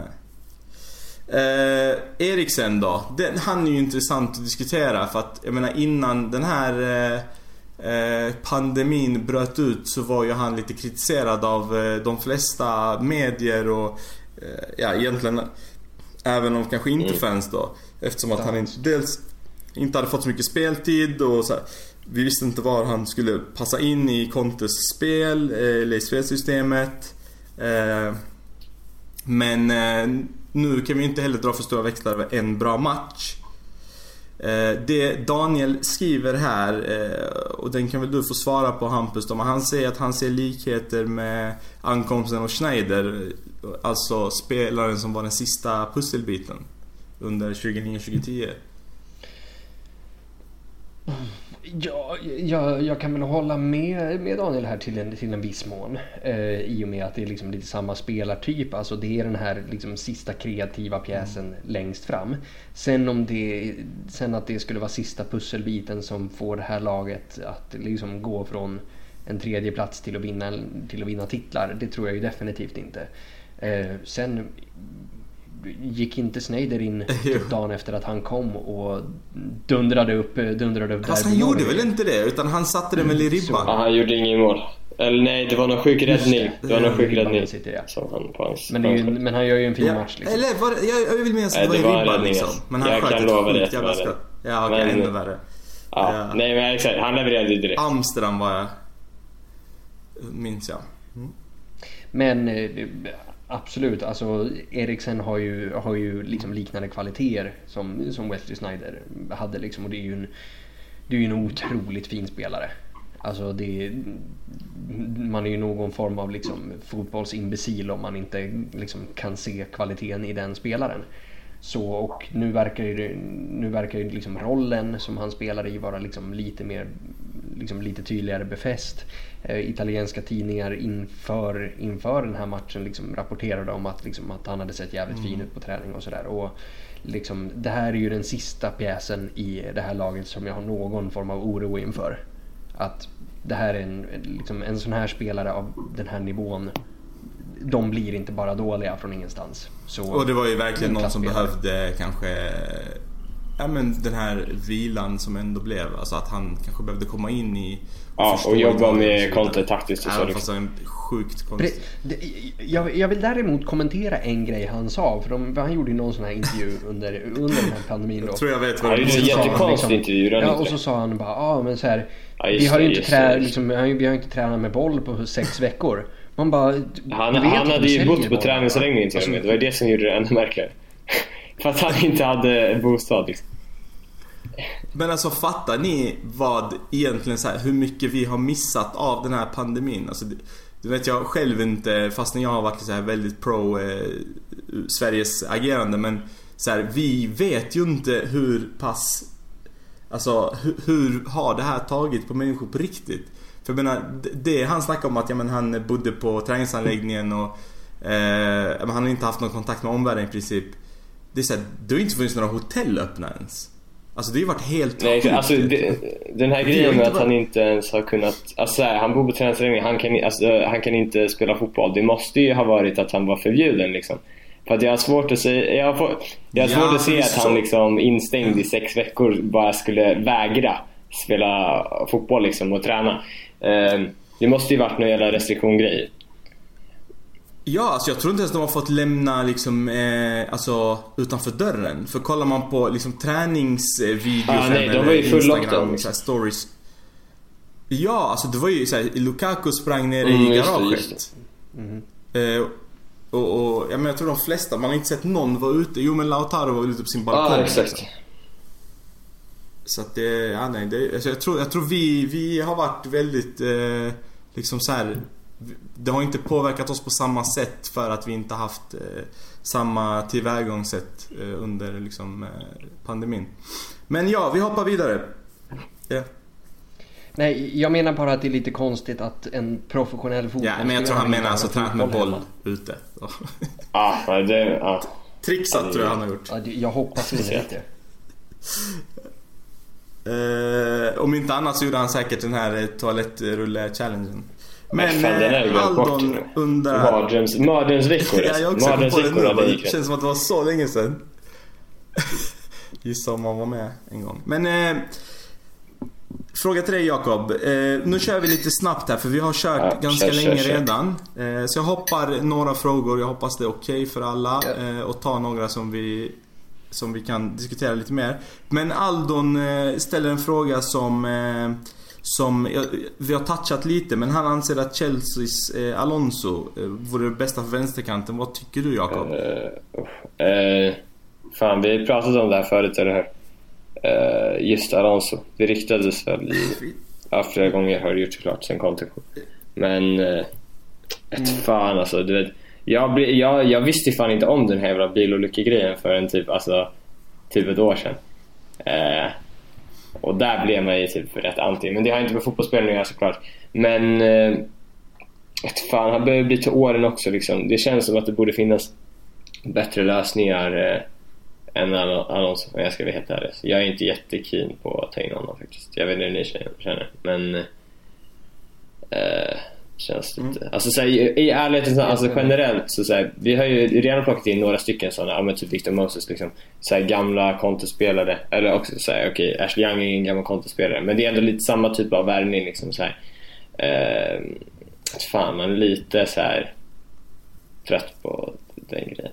Eh, Eriksen då? Den, han är ju intressant att diskutera för att jag menar innan den här eh, eh, pandemin bröt ut så var ju han lite kritiserad av eh, de flesta medier och eh, ja egentligen även om kanske inte Mm. fans då. Eftersom att han inte, dels inte hade fått så mycket speltid och så här, vi visste inte var han skulle passa in i Contes spel, eh, eller i spelsystemet. Eh, men eh, nu kan vi inte heller dra för stora växlar över en bra match. Det Daniel skriver här, och den kan väl du få svara på Hampus då, men han säger att han ser likheter med ankomsten av Schneider. Alltså spelaren som var den sista pusselbiten under 2009-2010. Ja, jag, jag kan väl hålla med, med Daniel här till en, till en viss mån. Eh, I och med att det är liksom lite samma spelartyp. Alltså det är den här liksom sista kreativa pjäsen mm. längst fram. Sen, om det, sen att det skulle vara sista pusselbiten som får det här laget att liksom gå från en tredje plats till att vinna, till att vinna titlar. Det tror jag ju definitivt inte. Eh, sen gick inte Sneijder in typ dagen efter att han kom och dundrade upp, dundrade upp Fast han gjorde väl inte det? Utan han satte det väl i ribban? Ja, han gjorde ingen mål. Eller nej, det var någon sjuk räddning. Det var någon sjuk räddning. Sitter, ja. Som han på hans, men, ju, men han gör ju en fin ja, match liksom. Eller var, jag, jag vill minnas att det var i ribban liksom. Men han jag sköt ett sjukt det. jävla skott. Ja, okej, okay, ännu värre. Ja, ja. Nej men exakt, han levererade ju direkt. Amsterdam var jag. Minns jag. Mm. Men eh, Absolut, alltså Eriksen har ju, har ju liksom liknande kvaliteter som, som Wesley Snyder hade liksom och det är ju en, det är ju en otroligt fin spelare. Alltså det, man är ju någon form av liksom fotbollsimbecil om man inte liksom kan se kvaliteten i den spelaren. Så, och nu verkar ju, nu verkar ju liksom rollen som han spelar i vara liksom lite mer liksom lite tydligare befäst. Eh, italienska tidningar inför, inför den här matchen liksom rapporterade om att, liksom, att han hade sett jävligt mm. fin ut på träning och sådär. Liksom, det här är ju den sista pjäsen i det här laget som jag har någon form av oro inför. Att det här är en, liksom, en sån här spelare av den här nivån de blir inte bara dåliga från ingenstans. Så, och det var ju verkligen någon som behövde kanske ja, men den här vilan som ändå blev. Alltså att han kanske behövde komma in i och Ja, och jobba med kontrataktiskt och så. Även fast han sjukt konstigt. Jag, jag vill däremot kommentera en grej han sa. För de, han gjorde ju någon sån här intervju under, under den här pandemin då. Jag tror jag vet vad det är. Det är en jättekonstig liksom, intervju. Ja, och så sa han bara, ja men så här, ja, vi, har det, inte trä, liksom, vi har inte tränat med boll på sex veckor. Man bara, han, han hade ju bott på träningsanläggningen till och med. Det var det som gjorde det ännu märkligare. För att han inte hade bostad liksom. Men alltså fattar ni vad egentligen så här, hur mycket vi har missat av den här pandemin? Alltså, du vet jag själv inte, fastän jag har varit så här väldigt pro eh, Sveriges agerande men så här, vi vet ju inte hur pass Alltså hur, hur, har det här tagit på människor på riktigt? För jag menar, det han snackar om att ja, men han bodde på träningsanläggningen och eh, han har inte haft någon kontakt med omvärlden i princip. Det är såhär, det har inte funnits några hotell öppna ens. Alltså det har ju varit helt Nej, sjukt. Alltså, det, den här grejen med att varit... han inte ens har kunnat... Alltså här, han bor på träningsanläggning, han, kan, alltså, han kan inte spela fotboll. Det måste ju ha varit att han var förbjuden liksom. För att jag har svårt att se, jag har, jag har svårt att se att han liksom instängd i sex veckor bara skulle vägra spela fotboll liksom och träna. Eh, det måste ju varit någon jävla restriktion-grej. Ja, alltså jag tror inte ens de har fått lämna liksom, eh, alltså utanför dörren. För kollar man på liksom träningsvideos ah, nej, de var ju full Instagram, så stories. Ja, alltså det var ju såhär, Lukaku sprang ner mm, i garaget. Mm. Eh, och, och ja, men jag tror de flesta, man har inte sett någon vara ute. Jo men Lautaro var ute på sin balkong. Ah, exakt. Liksom. Så att det, ja nej, det, alltså jag tror, jag tror vi, vi har varit väldigt, eh, liksom så här det har inte påverkat oss på samma sätt för att vi inte haft eh, samma tillvägagångssätt eh, under liksom, eh, pandemin. Men ja, vi hoppar vidare. Yeah. Nej, jag menar bara att det är lite konstigt att en professionell fotbollsspelare... Ja, men jag tror han menar alltså tränat med boll ute. ah, det... Ah. Trixat tror jag han har gjort. Ja, jag hoppas det. Uh, om inte annat så gjorde han säkert den här toalettrulle-challengen. Men, eh, Aldon undrar... Mardröms, mardrömsveckor ja, jag också på det nu. Det känns som att det var så länge sedan. Gissa om man var med en gång. Men eh, Fråga till dig Jakob. Eh, nu kör vi lite snabbt här för vi har kört ja, ganska kör, länge kör, redan. Eh, så jag hoppar några frågor, jag hoppas det är okej okay för alla. Ja. Eh, och ta några som vi, som vi kan diskutera lite mer. Men Aldon eh, ställer en fråga som eh, som, vi har touchat lite men han anser att Chelseas eh, Alonso eh, vore det bästa för vänsterkanten. Vad tycker du Jakob? Uh, uh, fan, vi har pratat om det här förut, eller hur? Uh, just Alonso. Det ryktades väl i... Ja, flera gånger har det gjort såklart sen Conte kom. Men... Uh, ett mm. fan alltså, du vet. Jag, jag, jag visste fan inte om den här jävla bilolyckegrejen förrän typ, alltså, typ ett år sedan. Uh, och där blev man ju typ rätt anti. Men det har inte med fotbollsspelning att göra såklart. Men... Eh, fan, han börjar bli till åren också liksom. Det känns som att det borde finnas bättre lösningar eh, än Alonso om jag ska vara helt ärlig. Jag är inte jättekeen på att ta in honom faktiskt. Jag vet inte hur ni känner. Men... Eh, eh Känns lite... Mm. Alltså så i ärlighetens alltså generellt så, så vi har ju redan plockat in några stycken sådana, ja men typ Victor Moses liksom. Så gamla kontospelare. Eller också så okej, okay, Ashley Young är ingen gammal kontospelare. Men det är ändå lite samma typ av värvning liksom så här. Eh, fan, man är lite så här trött på den grejen.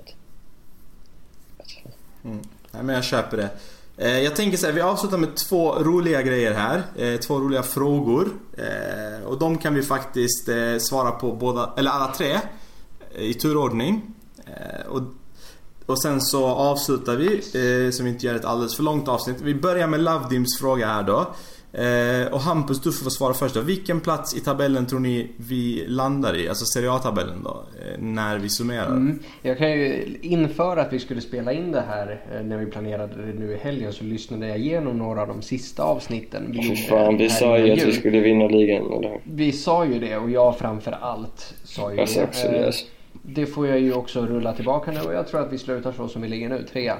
Mm. Nej men jag köper det. Eh, jag tänker så här, vi avslutar med två roliga grejer här. Eh, två roliga frågor. Eh, och de kan vi faktiskt svara på båda, eller alla tre. I turordning. Och, och sen så avslutar vi, så vi inte gör ett alldeles för långt avsnitt. Vi börjar med LoveDims fråga här då. Eh, och Hampus, du får svara först då. Vilken plats i tabellen tror ni vi landar i? Alltså Serie A-tabellen då? Eh, när vi summerar. Mm. Jag kan ju inför att vi skulle spela in det här eh, när vi planerade det nu i helgen så lyssnade jag igenom några av de sista avsnitten vi gjorde. Fan, vi sa ju att vi skulle vinna ligan. Eller? Vi sa ju det och jag framför allt sa ju alltså, det. Också, yes. Det får jag ju också rulla tillbaka nu och jag tror att vi slutar så som vi ligger nu, trea.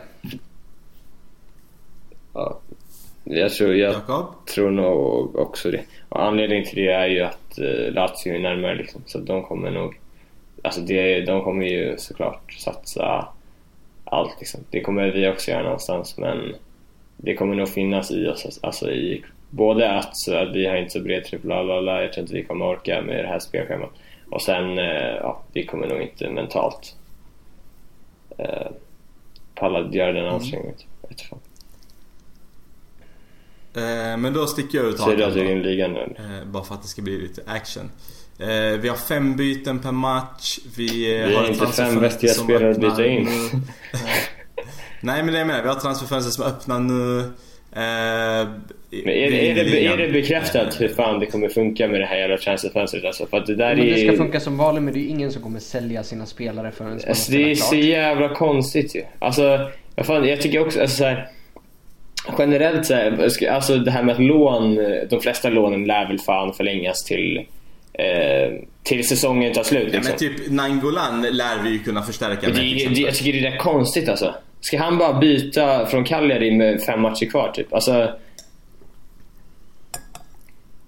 Ja, jag tror, jag tror nog också det. Och anledningen till det är ju att uh, Lazio är närmare liksom, så de kommer nog... Alltså det, de kommer ju såklart satsa allt liksom. Det kommer vi också göra någonstans men det kommer nog finnas i oss. Alltså i, både att, så att vi har inte så bred trupp, jag tror inte vi kommer orka med det här spelschemat. Och sen, uh, ja, vi kommer nog inte mentalt uh, palla göra den ansträngningen. Mm. Eh, men då sticker jag ut hakan. Ser du att ligan nu? Eh, bara för att det ska bli lite action. Eh, vi har fem byten per match. Vi, vi har inte fem vettiga spelare att byta in. Nej men det är med. Vi har transferfönster som öppnar nu. Men är, det, är, det, är det bekräftat hur fan det kommer funka med det här jävla transferfönstret alltså? För att det där men det ska funka som vanligt men det är ingen som kommer sälja sina spelare förrän alltså, Det är så jävla konstigt ju. Alltså, fan, jag tycker också alltså, så här, generellt så här, alltså det här med att lån, de flesta lånen lär väl fan förlängas till eh, till säsongen tar slut. Liksom. Ja, men typ Nangolan lär vi ju kunna förstärka med. Det, det, jag tycker det är konstigt alltså. Ska han bara byta från Cagliari med fem matcher kvar typ? Alltså...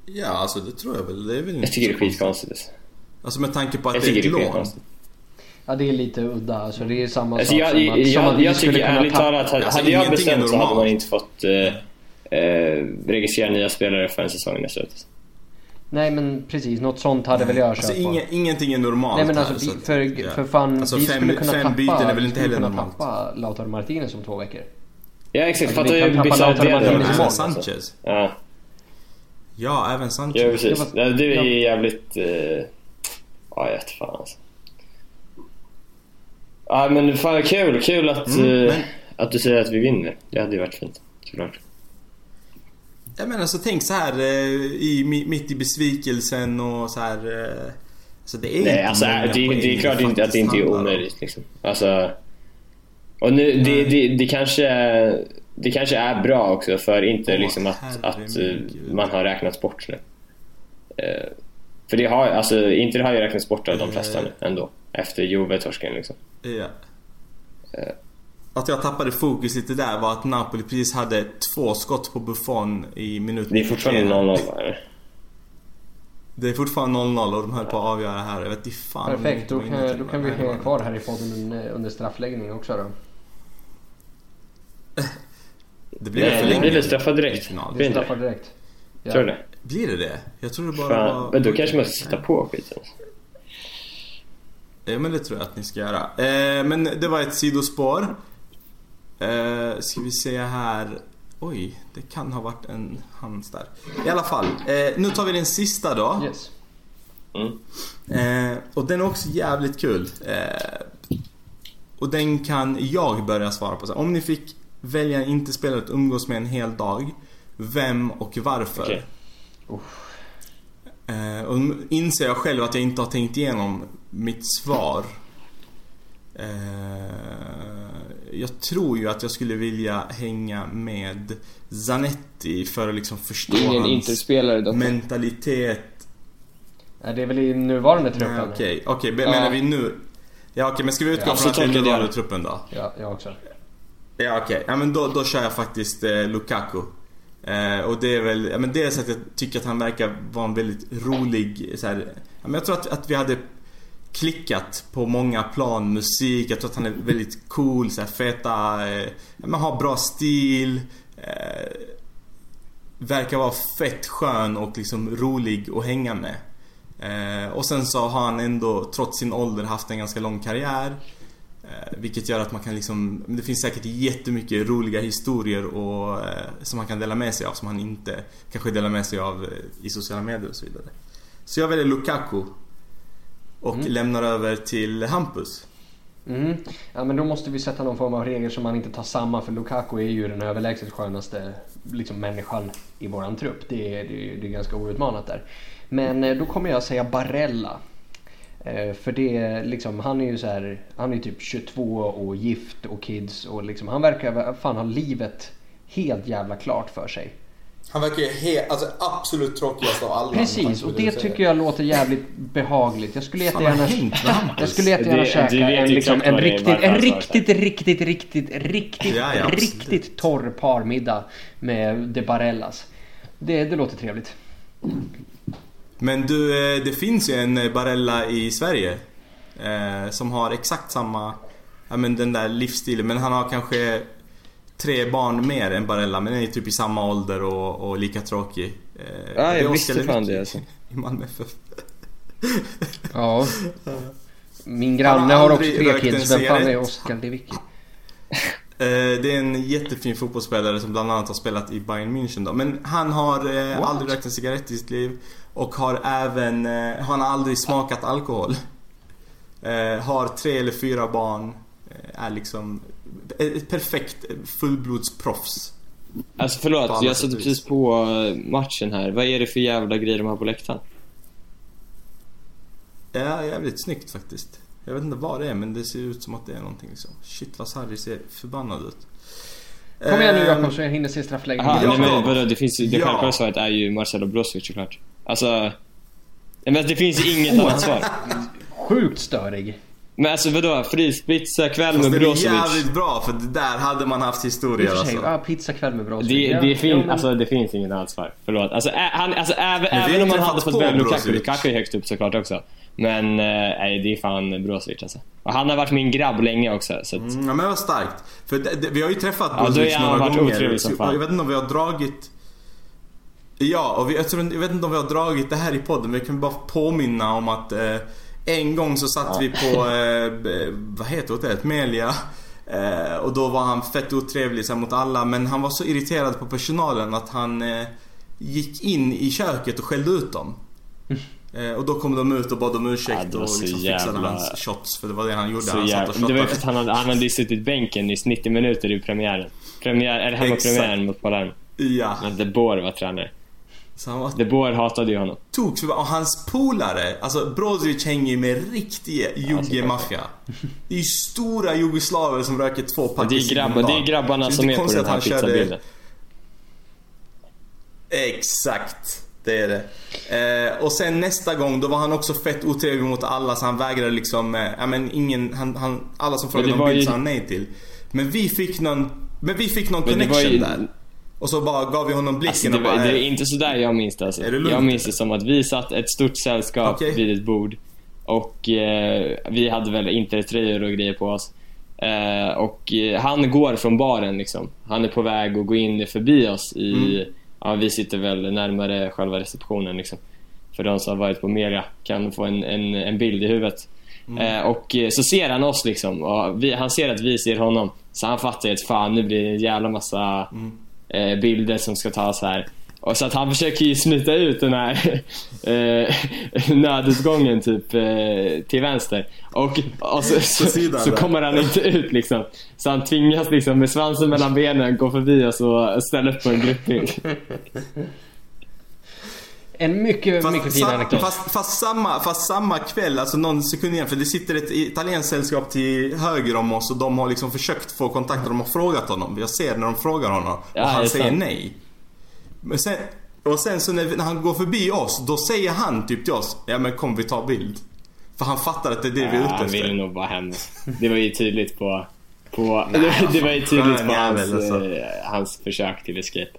Ja, alltså det tror jag väl. Det är väl jag tycker det är skitkonstigt. Alltså. alltså med tanke på att det är ett lån. Ja det är lite udda, alltså det är samma alltså, sak jag, som att, jag, som att jag tycker ärligt talat, hade, alltså, hade jag bestämt så hade man inte fått eh, eh, registrera nya spelare förrän säsongen är slut. Nej men precis, något sånt hade väl jag alltså, köpt inge, Ingenting är normalt Nej men alltså här, för, för, för fan, alltså, vi fem, skulle kunna fem tappa, är väl inte heller kunna tappa Lautaro Martinez om två veckor. Ja exakt, alltså, fattar ju bisarrt det Även Sanchez. Ja. Ja, även Sanchez. Ja precis. Det, det är jävligt... Eh, ja, jag vet fan alltså. Ja men fan kul, kul att, mm, uh, men... att du säger att vi vinner. Det hade ju varit fint, såklart. Jag menar så tänk så här uh, i, mitt i besvikelsen och så här. Uh, så det är Nej, inte alltså, det, det är klart inte att det inte är omöjligt liksom. Alltså, och nu, det, det, det, kanske, det kanske är bra också för inte oh, liksom att, att man har räknat bort nu. För det har, alltså, inte det har ju räknats bort av de flesta nu ändå. Efter Juve-torsken liksom. Ja. Uh. Att jag tappade fokus lite där var att Napoli precis hade två skott på Buffon i minut Det är fortfarande 0-0 Det är fortfarande 0-0 och de höll på att avgöra här. Jag vet inte fan Perfekt, då kan, då kan vi hänga kvar här i podden under straffläggning också då. det blir Nej, det blir väl straffar direkt? Det blir straffar direkt. Ja. Tror du det? Blir det det? Jag tror det bara Fan. var... Men då kanske man ska sätta på skiten. Ja men det tror jag att ni ska göra. Eh, men det var ett sidospår. Eh, ska vi se här. Oj, det kan ha varit en hands där. I alla fall, eh, nu tar vi den sista då. Yes. Mm. Eh, och den är också jävligt kul. Eh, och den kan jag börja svara på. Så om ni fick välja en inte spelare att umgås med en hel dag. Vem och varför? Okay. Eh, och inser jag själv att jag inte har tänkt igenom mitt svar. Eh, jag tror ju att jag skulle vilja hänga med Zanetti för att liksom förstå Ingen hans mentalitet. Ja, det är väl i nuvarande Nej, truppen? Okej, okej. men Ja. Menar vi nu? Ja okej, men ska vi utgå Ja, från att det är nuvarande det. truppen då? Ja, jag också. Ja okej, ja, men då, då kör jag faktiskt eh, Lukaku. Eh, och det är väl, ja, men dels att jag tycker att han verkar vara en väldigt rolig så här, ja, men Jag tror att, att vi hade klickat på många plan, musik, jag tror att han är väldigt cool, så här, feta, eh, man men har bra stil. Eh, verkar vara fett skön och liksom rolig att hänga med. Eh, och sen så har han ändå, trots sin ålder, haft en ganska lång karriär. Eh, vilket gör att man kan liksom, det finns säkert jättemycket roliga historier och, eh, som han kan dela med sig av som han inte kanske delar med sig av eh, i sociala medier och så vidare. Så jag väljer Lukaku. Och Mm. lämnar över till Hampus. Mm. Ja men då måste vi sätta någon form av regel som man inte tar samma för Lukaku är ju den överlägset skönaste liksom, människan i våran trupp. Det är, det, är, det är ganska outmanat där. Men eh, då kommer jag säga Barella. Eh, För det liksom, han är ju så här, han är typ 22 och gift och kids och liksom, han verkar fan ha livet helt jävla klart för sig. Han verkar ju helt, alltså absolut tråkigast av alla. Precis, och det tycker jag låter jävligt behagligt. Jag skulle jättegärna... Jag skulle jättegärna käka en, liksom, en riktigt, en riktigt, riktigt, riktigt, riktigt, Ja, riktigt torr parmiddag med de Barellas. Det, det låter trevligt. Men du, eh, det finns ju en eh, Barella i Sverige. Eh, som har exakt samma, ja men den där livsstilen. Men han har kanske tre barn mer än Barella. Men är typ i samma ålder och, och lika tråkig. Eh, Ja, jag visste fan det alltså. I Malmö FF. Ja. Min granne har har också tre kids. Vem fan är. Oskar Lewicki? Eh, Det är en jättefin fotbollsspelare som bland annat har spelat i Bayern München då. Men han har eh, aldrig rökt en cigarett i sitt liv. Och har även, eh, han har aldrig smakat alkohol. Eh, har tre eller fyra barn. Eh, är liksom ett perfekt fullblodsproffs. Alltså förlåt, jag satte vis. precis på eh, matchen här. Vad är det för jävla grejer de har på läktaren? Ja, jävligt snyggt faktiskt. Jag vet inte vad det är men det ser ut som att det är någonting liksom. Shit vad Sarri ser förbannad ut. Kom igen nu Ehm, Jakob så jag hinner se straffläggningen. Ja. nej, men vadå, det finns ju, det Ja. självklara svaret är ju Marcelo Brozovic såklart. Alltså... Men det finns inget annat svar. Sjukt störig. Men alltså vadå, fryspizza kväll Fast med det är Brozovic. jävligt bra för där hade man haft historier alltså. ja, pizzakväll med bra Det, Ja, det, ja, fin, men- alltså, det finns inget annat svar. Förlåt. Alltså, ä, han, alltså även, även om man hade fått på välja Lukaku, Brozovic. Lukaku är högst upp såklart också. Men eh, nej, det är fan Brozovic alltså. Och han har varit min grabb länge också. Så att, Mm, ja, men vad starkt. För det, det, vi har ju träffat Ja, Brozovic några varit gånger. som fan. Jag vet inte om vi har dragit... Ja, och vi, jag, tror, jag vet inte om vi har dragit det här i podden men jag kan bara påminna om att eh, en gång så satt vi på, eh, vad heter hotellet? Melia. Eh, och då var han fett otrevlig så här, mot alla men han var så irriterad på personalen att han eh, gick in i köket och skällde ut dem. Eh, och då kom de ut och bad om ursäkt Ja, och liksom fixade jävla- hans shots för det var det han gjorde. så han satt och jävla, det var ju shottade. för att han hade, han hade ju suttit bänken i 90 minuter i premiären. Premiär, eller hemmapremiären mot Palermo. Ja. Men De Boer var tränare. Så han var De Boer hatade ju honom. för och hans polare, alltså Brozovic hänger ju med riktiga jugge-maffia. Det är ju stora jugoslaver som röker två pack det är, grabbar, det är grabbarna som är på den här körde- pizzabilden. Exakt, det är det. Eh, och sen nästa gång då var han också fett otrevlig mot alla så han vägrade liksom, eh, ja men ingen, han, han, alla som frågade om bild ju- sa han nej till. Men vi fick någon, men vi fick någon Men connection ju- där. Och så bara gav vi honom blicken Alltså, det, och bara, det är eh, inte sådär jag minns det alltså. Är det lugnt? Jag minns det som att vi satt ett stort sällskap Okej. vid ett bord. Och eh, vi hade väl intertröjor och grejer på oss. Eh, och eh, han går från baren liksom. Han är på väg att gå in förbi oss i... Mm. Ja, vi sitter väl närmare själva receptionen liksom. För de som har varit på Melia kan få en, en, en bild i huvudet. Mm. Eh, och eh, så ser han oss liksom. Vi, han ser att vi ser honom. Så han fattar ju att fan nu blir det en jävla massa Mm. Eh, bilder som ska tas här. Och så att han försöker ju smita ut den här eh, nödutgången typ eh, till vänster. Och, och så, så, sidan så kommer han inte ut liksom. Så han tvingas liksom med svansen mellan benen gå förbi oss och ställa upp på en gruppbild. En mycket, mycket fin anekdot. fast, fast, samma, fast samma kväll, alltså någon sekund igen, för det sitter ett italienskt sällskap till höger om oss och de har liksom försökt få kontakt och de har frågat honom. Jag ser när de frågar honom och Ja, han säger sant. nej. Men sen, och sen så när, när han går förbi oss, då säger han typ till oss, ja men kom vi tar bild. För han fattar att det är det vi är Ja, ute han ville efter. nog bara hem. Det var ju tydligt på... på Nej, det, var ju tydligt på hans, alltså. eh, hans försök till escape.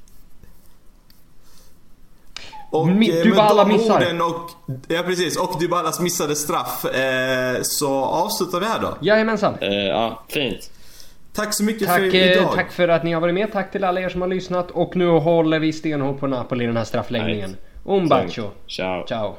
Och Mi- eh, med Dybala missar. orden och, ja precis, och Dybalas missade straff eh, så avslutar vi här då. Jajamensan. Eh, ja, fint. Tack så mycket Tack, för eh, idag. tack för att ni har varit med. Tack till alla er som har lyssnat. Och nu håller vi stenhårt på Napoli i den här straffläggningen. Un bacio. Ciao. Ciao.